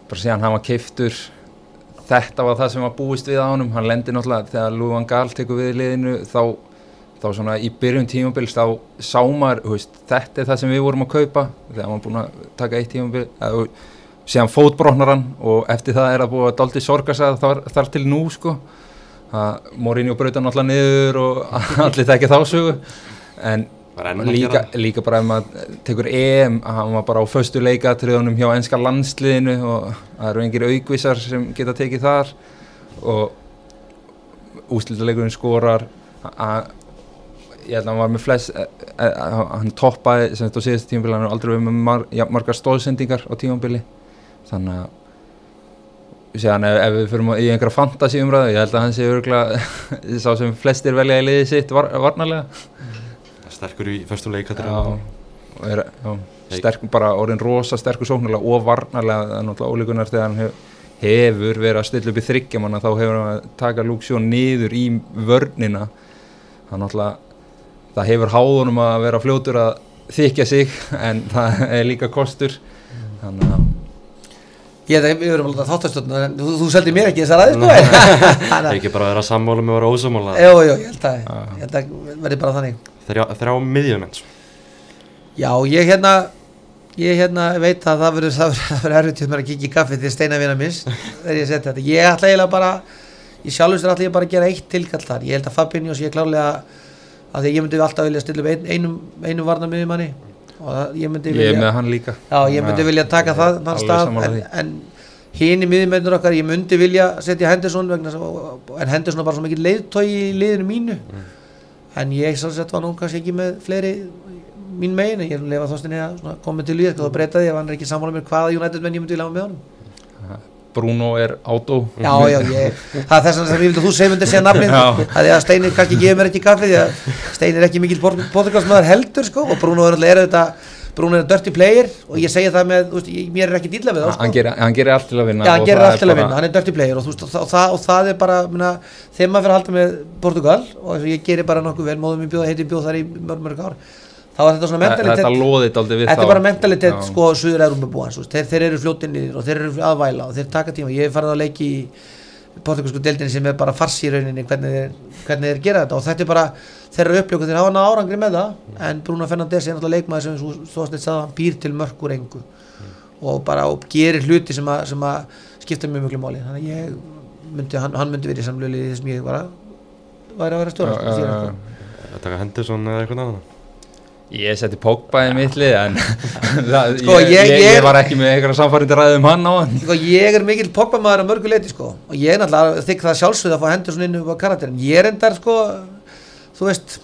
bara síðan hann var keiftur þetta var það sem var búist við á honum. Hann lendir náttúrulega þegar Lúi van Gaal tekur við liðinu þá, þá svona í byrjun tímabils þá sá maður veist, þetta er það sem við vorum að kaupa þegar maður búin að taka eitt tímabil eða, síðan fótbrotnar hann og eftir það er að búa daldi sorgarsað þar, þar til nú sko. Morinni og Brautan náttúrulega niður og allir tekja þá sögu. En líka, líka bara ef maður tekur EM hann var bara á föstu leikatriðunum hjá enska landsliðinu og það eru engir aukvísar sem geta tekið þar. Og úslítalegurinn skorar að ég held að hann var með flest hann toppaði sem þetta á síðast tímabili hann er aldrei við með mar, ja, margar stóðsendingar á tímabili. Þannig að Séðan, ef, ef við fyrir í einhverja fantasi umræðu ég held að hann sé örgulega sá sem flestir velja í liði sitt var, varnarlega. Sterkur í fyrstum leikatir sterk, bara orðin rosa sterkur sóknarlega og varnarlega það er náttúrulega ólíkunar þegar hann hef, hefur verið að stilla upp í þryggjamanna þá hefur hann að taka Luxjón niður í vörnina. Það náttúrulega það hefur háðunum að vera fljótur að þykja sig en það er líka kostur. Þannig að Ég að við verum alltaf þáttastöldna en þú, þú seldi mér ekki þessar aðeins sko. Það er ekki bara að vera sammála með að vera ósamála Jú, jú, ég held að, ég held að verði bara þannig. Þrjá, þrjá miðjumenn Já, ég hérna ég hérna veit að það verður það verður erfitt til mér að kikið kaffi til steinavina minns þegar ég seti þetta. Ég ætla eiginlega bara ég sjálfstur ætla ég bara að gera eitt tilkall þar. Ég held að Fabinho sé klárlega að því ég myndi alltaf vilja stilla upp ein, einum, einum varnamiðjumanni og það, ég myndi vilja ég með hann líka. Já, ég myndi vilja taka það þann stað en, en hinn í miðjumennur okkar ég myndi vilja setja Henderson vegna, en Henderson er bara svo mikið leiðtói í liðinu mínu. Mm. en ég svolítið var nú kannski ekki með fleiri mín megin, ég lefa þóstinni að koma til líð, þá breytaði ef hann er ekki sammála með hvaða United menn ég myndi vilja hafa með honum Bruno er átó Já, já, ég, það er þess að ég vildi að þú segmundir segja nafnin það er að Steinir kannski gefur mér ekki kaffi því að Steinir er ekki mikil portugalsmaður heldur sko og Bruno er þetta Bruno er að dirty player og ég segja það með, veist, ég, mér er ekki dýla við það sko. Hann gerir, hann gerir allt til að vinna Já, hann gerir allt til að vinna, hann er dirty player og, veist, og, það, og það er bara, minna, þegar maður fyrir að halda með Portugal og ég gerir bara nokkuð vel, móðum ég bjóð, heiti bjóð þar í mörg mörg ár þá er þetta svona mentalitet þetta loðið aldrei við þá þetta er bara mentalitet sko Suður Európa þeir, þeir eru fljótinnir og þeir eru aðvæla og þeir taka tíma, ég hef farið að leiki í portugalsku deildinni sem er bara farsi í rauninni hvernig þeir, hvernig þeir gera þetta. Og þetta er bara þeirra upplöku þeir hafa hana árangri með það. En Bruno Fernandes er náttúrulega leikmaður sem þú veist að hann býr til mörgur engu. Mm. og bara og gerir hluti sem að, sem að skipta mjög mjög máli. Þannig að ég myndi, hann, hann myndi verið í samlölu í þessum ég var að, var að vera ja, ja, Þetta er Henderson eða eitthvað náða Ég seti Pogba í mittlið en sko, ég, ég, ég, ég var ekki með eitthvað samfærindi ræðið um hann á hann. Sko, Ég er mikill Pogba maður að mörgu leiti sko. og ég er náttúrulega þykk það sjálfsögð að fá Henderson inn á karakterin ég er endar sko þú veist,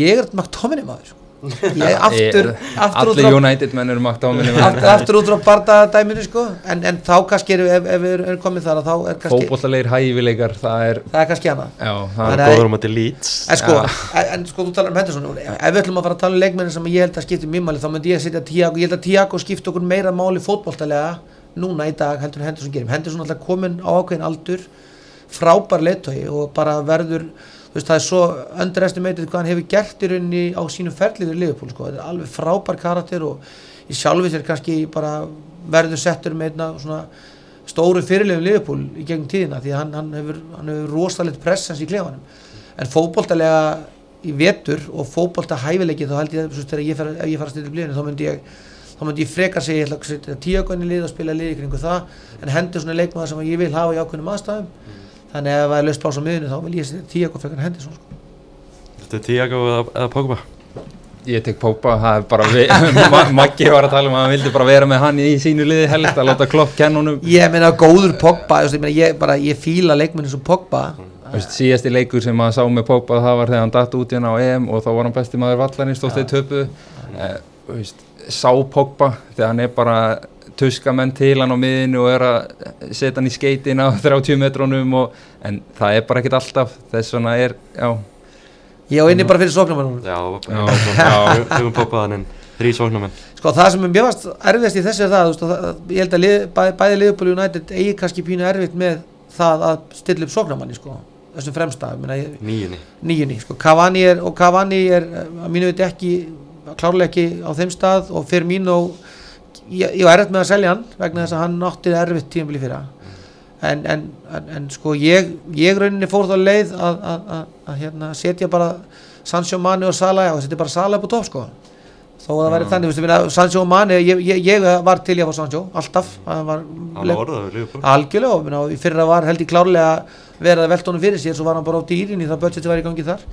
ég er McTominay maður sko ég aftur, aftur allir frá, United menn eru makt á minni aftur, aftur út frá bardadæminu sko. En, en þá kannski er, ef, ef við erum komið þar þá er kannski fókbóllalegir hæfileikar það er, það er kannski hana. Já, það er góður um að til lít en sko, en, en sko þú talar um Henderson. Ef við ætlum að fara að tala um leikmennin sem ég held að skipta mjög máli þá myndi ég að setja Tiago ég held að Tiago skipta okkur meira máli fótbóltalega núna í dag heldur Henderson gerum Henderson alltaf komin á ákveðin aldur frábær leittói og bara verður veist, það er svo underestimated hvað hann hefur gert í rauninni á sínum ferliður í Liverpool sko. þetta er alveg frábær karakter og í sjálfis er kannski bara verður settur með einna svona stóru fyrirlefum Liverpool í gegnum tíðina því að hann, hann hefur, hefur rosalegt pressens í klefanum en fókbóltalega í vetur og fókbólta hæfileiki þá held ég að þegar ég fer, ef ég fara að styrja upp liðinu þá myndi ég þá myndi ég frekar segja ég ætla að setja tíakonni lið og spila lið í kringu það en hendur svona leikmaður sem ég vil hafa í ákveðnum aðstæðum þannig að ef það er löst pláss á miðunni þá vil ég setja Tiago frekar Henderson sko. Þetta er Tiago eða, eða Pogba? Ég tek Pópa, það er bara Maggi var að tala um að hann vildi bara vera með hann í sínu liði helst að láta klopp kenn honum ég meina góður Pogba ég, meina, ég, bara, ég fíla leikmenni sem Pogba síðasti leikur sem maður sá með Pópa það var þegar hann datt út hérna á EM og þá var hann besti maður vallarinn stóttið töpu eh, veist, sá Pópa þegar hann er bara tuska menn til hann á miðinu og er að setja hann í skeitin á 30 metrónum og, en það er bara ekkit alltaf. Þess vegna er, já. Ég á inni bara fyrir sóknarmennunum Já, Já, já. höfum poppaðan en þrý sóknarmenn. Sko það sem er mjög vast erfiðast í þessu er það, veist, það ég held að lið, bæði, bæði Liverpool og United eigi kannski pínu erfitt með það að stilla upp sóknarmanni sko, þessum fremsta. Ég meina, ég- Nýjunni nýjunni sko. Cavani er, og Cavani er að mínu veit ekki klárlega ekki á þeim stað og fyrir mín og ég, ég var erfitt með að selja hann vegna þess að hann átti erfitt tímabili fyrra. En, en, en, en sko ég, ég rauninni fór þá leið að, að, að, að hérna, setja bara Sancho Mani og Salah og setja bara Salah upp á topp sko. Þó að það væri þannig, veistu, minna, Sancho og Mani ég, ég, ég var til ég fá Sancho, alltaf. Hann var algjörlega, og minna, fyrra var held ég klárlega verið að velta honum fyrir sér svo var hann bara á dýrin í það budgeti var í gangi þar.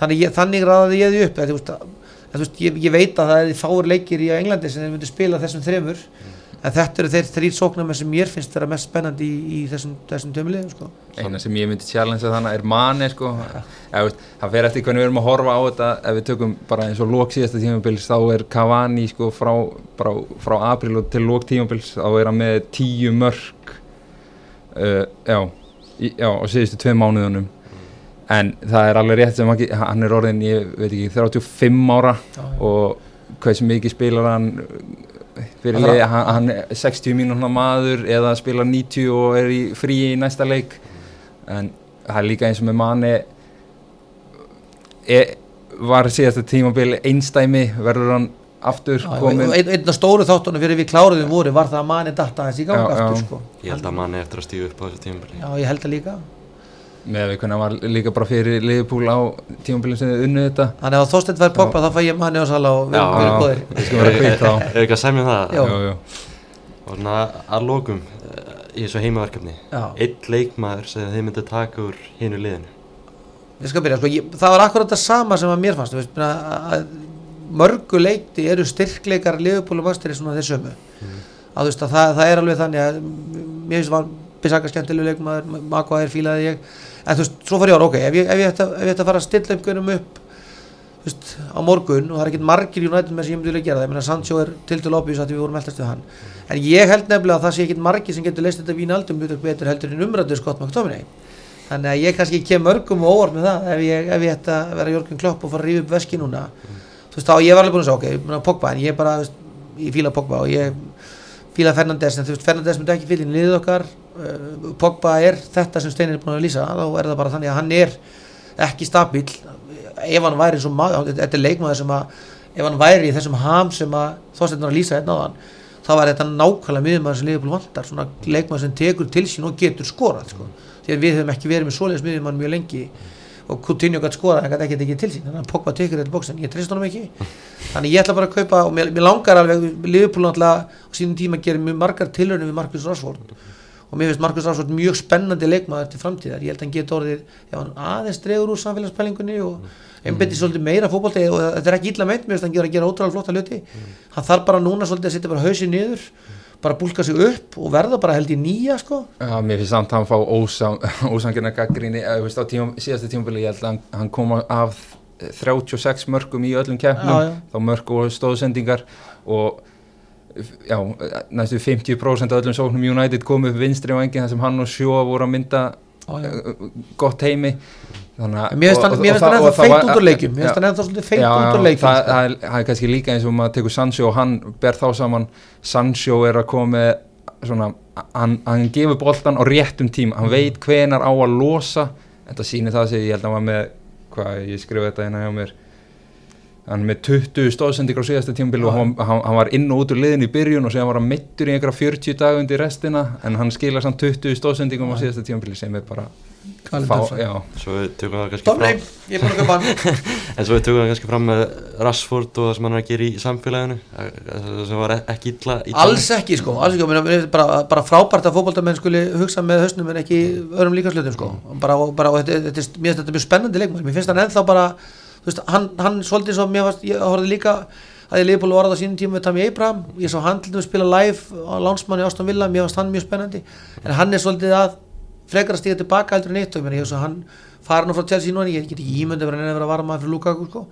Þannig, ég, þannig ræðaði ég því upp að, þú að, þú veist, ég, ég veit að það er fáur leikir í Englandi sem þeir myndu spila þessum þremur en þetta eru þeir þrýr sóknarmenn sem mér finnst vera mest spennandi í, í þessum, þessum tömulegum sko. eina sem ég myndi challenge þannig er mani sko. Eða, veist, það fer eftir hvernig við erum að horfa á þetta ef við tökum bara eins og lók síðasta tímabils þá er Cavani sko, frá, frá, frá april og til lók tímabils þá er hann með tíu mörg uh, já, í, já á síðustu tvei mánuðunum en það er alveg rétt sem ekki, hann er orðin ég veit ekki 35 ára Já, og hversu mikið spilar hann fyrir Það þarf- leið, hann, hann er 60 mínúna maður eða spilar 90 og er í frí í næsta leik. En það er líka eins og með manni e, var síðasta tímabil einstæmi verður hann aftur Já, komin og einn einn af stóru þáttunum fyrir við kláruðum voru var það að manni datta þessi í gang Já, aftur já. sko. Ég held að manni eftir að stígu upp á þessu tímabili. Já, ég held að líka með við hvernig hann var líka bara fyrir Liverpool á tímabilin sem þið unnu þetta þannig að ef Þorsteinn fær poppa þá fæ ég manni og sala og við erum já. góðir við skulum vera kvitt þá Er ekki að semja um það? Já. Jú, jú. Og svona að lokum eh, í þessu heimaverkefni Já. Einn leikmaður sem þið myndi taka úr hinu liðinu ég skal byrja, sko, ég, það var akkurat það sama sem að mér fannst veist, að, að mörgu leikti eru styrkleikar Liverpool og Manchester svona þeir sömu að að það, það er alveg þannig að mér finnst var Bissaka skemmtilegu leikmaður Maguire fílaði ég en þú veist, svo fór ég ára, ok, ef ég, ef ég, ætti, að- að fara að stilla gönum upp þú veist, á morgun og það er ekkert margir United með sem ég myndi vilja gera það, ég meina Sancho er til til lobby að við vorum eldast við hann. En ég held nefnilega að það sé ekkert margir sem getur leist þetta vín aldum betur heldur en umrættur Scott McTominay. Þannig að ég kannski kem mörgum og óvart með það ef ég, ef ég ætti að vera Jörgen Klopp og fara að rífa upp veski núna. Þú veist þá ég var alveg búin að segja ok, Pogba en ég bara, veist, ég fíla Pogba og ég fíla Fernandes en þú veist Fernandes myndi ekki inn í liðið okkar Pogba er þetta sem Steinir er búin að lýsa þá er það bara þannig að hann er ekki stabíl ef hann væri svo maður, þetta er leikmaður sem að ef hann væri í þessum ham sem að þóstættin var að lýsa hérna á hann þá var þetta nákvæmlega miðjumæður sem Liverpool vantar svona leikmaður sem tekur til sín og getur skorað sko. því að við höfum ekki verið með svoleiðis miðjumæður mjög lengi og Coutinho gæti skorað en gæti ekki tekið til sín. Þannig að Pogba tekur þetta bóksin, ég treyst honum ekki. Þannig ég ætla bara að kaupa og mér, mér langar alveg Liverpool náttúrulega á sínum tíma gerir mjög margar tilhörnum við Marcus Rashford og mér finnst Marcus Rashford mjög spennandi leikmaður til framtíðar, ég held að hann geti orðið ef hann aðeins dregur úr samfélagspælingunni og einbetið svolítið meira fótbolti og þetta er ekki illa meint, mér finnst hann gera, gera ótrúlega flotta hluti. Hann þarf bara núna svolítið að setja bara hausið niður bara búlka sig upp og verða bara held í nýja sko. Já, mér finnst samt að hann fá ósang, ósangina gaggrinni, þú veist á tíum, síðasta tímabili ég held að hann, hann kom af 36 mörgum í öllum keppnum Já, já. þá mörg og stóðsendingar og já, næstu 50% af öllum sóknum United kom upp vinstri á engin þar sem hann og Sjó voru að mynda já. uh, gott heimi mér finnst hann ennþá feitt út úr leikjum mér finnst hann ennþá svolítið feitt út úr já, leikjum það, það, er, það er kannski líka eins og maður tekur Sancho og hann ber þá saman. Sancho er að koma með svona, hann, hann gefur boltan á réttum tíma, hann veit hvenar á að losa. Þetta sýnir það sem ég held að var með hvað, ég skrifa þetta hérna hjá mér hann er með 20 stóðsendingar á síðasta tímabil og hann, hann, hann var inn og út úr liðin í byrjun og síðan var hann mittur í einhverja 40 dag undir restina en hann skilar samt 20 stóðsendingum á síðasta tímabili sem er bara fá, já, Svo við tökum það kannski Tomley, fram er að hann. En svo við tökum það kannski fram með Rashford og það sem hann er að gera í samfélaginu Það sem var ekki illa, alls ekki sko, alls ekki, finnst bara, bara frábært að fótboltamenn skuli hugsa með hausnum en ekki öðrum líka slutum sko. Bara, bara, og þetta, þetta, er- finnst þetta mjög spennandi leikmaður, mér finnst hann ennþá bara þú veist, hann, hann svolítið svo, mér fannst, ég horfði líka að ég liðbúlu orða á sínum tíma með Tami Abraham. Ég sá hann til dæmis spila live á lánsmanni Áston Villa, mér fannst hann mjög spennandi. En hann er svolítið að frekar að stíga tilbaka heldur en eitt og meina, ég veist hann fara nú frá Chelsea núna, ég get ekki ímyndið að vera að vera varma fyrir Lukaku sko.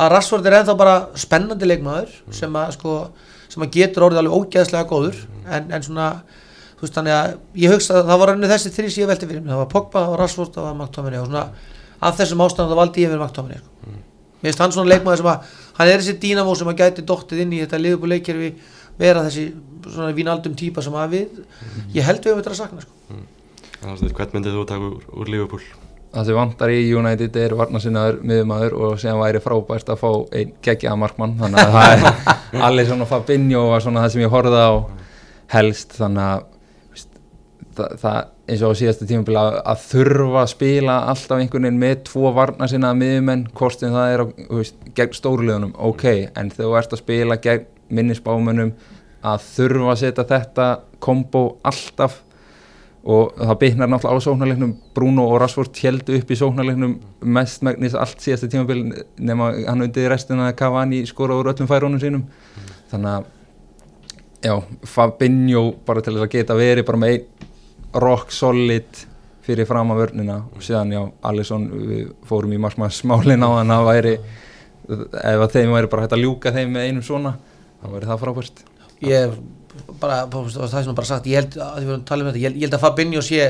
að Rashford er ennþá bara spennandi leikmaður sem að, sko, sem að getur orðið alveg ógeðslega góður. En, en svona þú veist þannig að ég hugsa að það var og af þessum ástæðan það valdi ég fyrir McTominay sko. mér finnst hann svona leikmaður sem að hann er þessi dínamó sem að gæti dóttið inn í þetta liðbúleikjörfi vera þessi svona vínaldum típa sem að við ég held við um þetta að sakna sko. Að hvern myndið þú taka úr, úr Liverpool? það sem vantar í United er varnasinnaður miðumæður og sem væri frábært að fá einn geggjaða markmann þannig að það er allir svona Fabinho var svona það sem ég horfði á helst þannig að það, það eins og á síðasta tímabili að, að þurfa að spila alltaf einhvern veginn með tvo varnasinnaða miðumenn hvort það er á, veist, gegn stórulegunum ok, en þegar þú ert að spila gegn minnisbámunum að þurfa að setja þetta kombo alltaf og það byggnar náttúrulega á sóknarleiknum Bruno og Rashford heldu upp í sóknarleiknum mest megnis allt síðasta tímabil nema hann undir restina að Cavani skora úr öllum færónum sínum mm. þannig að já, Fabinho bara til þess að geta verið bara með rock solid fyrir fram að vörnina. Og séðan já, Alisson við fórum í margmað smálin á hann. Að væri ef að þeim væri bara hægt að ljúka þeim með einum svona þá væri það frábært. Ég bara, það er svona bara sagt ég held að við vorum að tala um þetta ég, ég held að Fabinho sé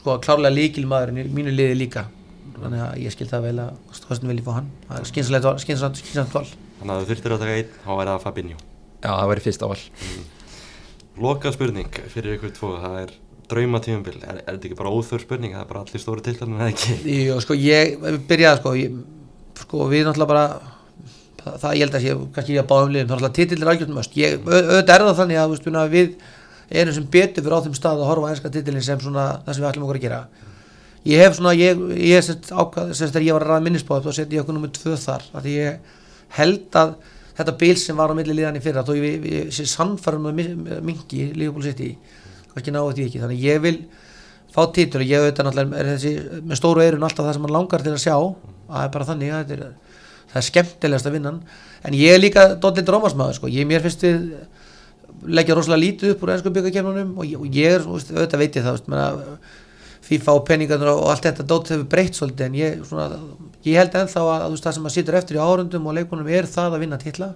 sko klárlega líkilmaður í mínu liði líka. Þannig að ég skil það vel að Stofsson vilji fá hann. Það er skynsamt val. Þannig að þú þurftir að taka einn þá er það Fabinho. Já, það væri fyrsta val. Mm. Loka spurning fyrir ykkur tvo það er drauma tímumbil, er, er þetta ekki bara óþör spurning? Það er bara allir stóri tiltalinn eða ekki? Jú, sko ég byrjaði sko, ég, sko við náttúrulega bara það, það ég held að sé, kannski ég að báðum liðum. Þá alltaf titillir algjörnum auðvitað er það þannig að veist, við erum sem betur fyrir á þeim stað að horfa einska titilin sem svona það sem við ætlum okkur að gera. Ég hef svona, ég, ég sett ákvað sem þegar ég var að ræða minnisbáð þá seti ég okkur nummið tvö þar að ég held að þetta bíl sem var á milli liðan í fyrra þó ég, ég sé sannfærum að mingi Liverpool City kannski náðu þetta ekki, þannig ég vil fá títur og ég auðvitað náttúrulega er þessi með stóru eirun alltaf það sem mann langar til að sjá. Það er bara þannig að þetta er það er skemmtilegast að vinna en ég er líka dóttir drómasmaður sko. ég mér finnst við leggja rosalega lítið upp úr ennsku byggakefnunum og, og ég er, veist, auðvitað veit ég það veist, menna, FIFA og peningarnir og allt þetta dótt hefur breytt svolítið en ég, svona, ég held ennþá að, að það sem að sittur eftir í árundum og leikunum er það að vinna tilla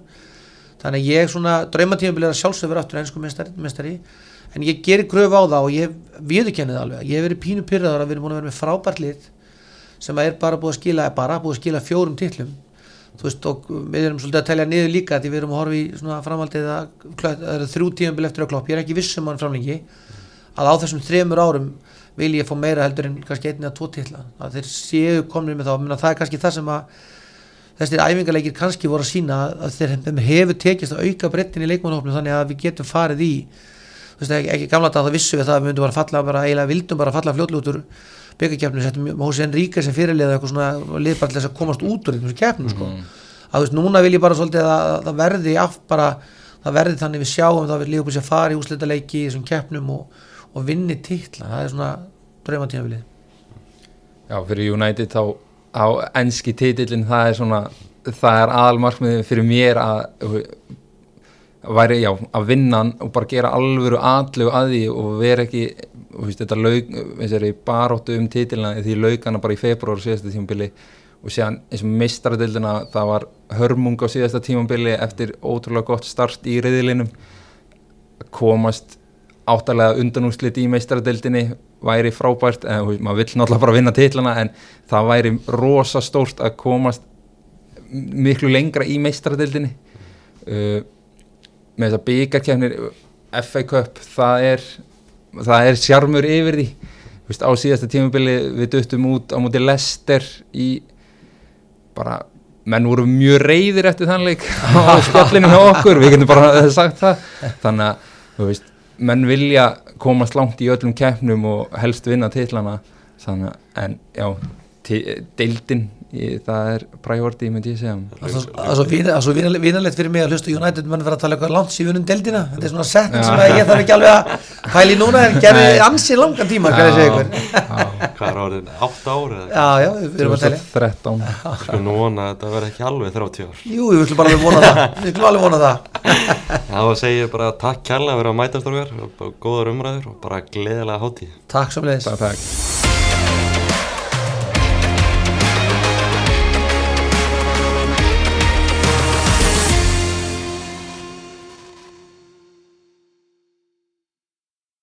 þannig ég svona draumatífum er að sjálfsögur aftur ennsku mestari en ég gerir gröf á það og ég viðkennið alveg, ég hef verið pínu pyrraðar að við erum búin að vera með frábært lið sem er bara búið að skila, bara búið að skila fjórum tillum þú veist og við erum svolítið að telja niður líka því við erum að horfa í svona framhaldið að það eru þrjú tíumbil eftir að klopp. Ég er ekki vissum á hann framlengi að á þessum þremur árum vil ég fá meira heldur en kannski einni að tvo tilla að þeir séu komin með þá. Menna, það er kannski það sem að þessir æfingarleikir kannski voru að sína að þeir hefur tekist að auka brettin í leikmannhófnum þannig að við getum farið í veist ekki, ekki gamla þetta að það vissu við það að við myndum bara falla bara eiginlega vildum bara falla fljótlútur byggjarkjafnum settum Hósi Enríka sem fyrirlið eitthvað svona lið bara til þess að komast út úr þessum kjafnum sko. mm. að þú veist, núna vil ég bara svolítið að það verði af bara, það verði þannig við sjáum við líka búin að fara í úslita leiki í þessum kjafnum og, og vinni títla það er svona draumatíma vilið Já, fyrir United þá á enski títillin það er svona það er aðalmarkmiði fyrir mér að væri, já, að vinna og bara gera alvöru aðlegu að því og vera ekki og veist, þetta laug, þessari baróttu um títilina því laugana bara í februar síðasta tímabili og séðan eins og mistradildina það var hörmung á síðasta tímabili eftir ótrúlega gott start í riðilinum komast áttalega undanúslit í mistradildinni væri frábært, en veist, maður vill náttúrulega bara vinna títilina en það væri rosa stórt að komast miklu lengra í mistradildinni uh, með þess að byggjarkjafnir FA Cup það er það er sjarmur yfir því. Vist, á síðasta tímubili við döttum út á móti Lester í bara menn voru mjög reyðir eftir þannleik á spjallinu hjá okkur við getum bara sagt það. Þannig að veist, menn vilja komast langt í öllum keppnum og helst vinna tillana þannig að en já deildin ég, það er priority myndi ég segja. Það er svo- það svo vina- það svo vina- vinalegt fyrir mig að hlusta United menn vera að tala eitthvað langt síðan um deildina. Þetta er svona setning sem að ég þarf ekki alveg að pæli núna en gerði ansi langan tíma hvað er orðin? 8 ári eða? já, já, við erum að telja 2013 Sko nú vona að þetta verði ekki alveg 30 ár. Jú, við ætlum bara alveg vona það. Við ætlum alveg vona það. Já, þá segir bara takk kærlega vera að mæta strókar og góðar umræður og bara gleðilega hátíð. Sem takk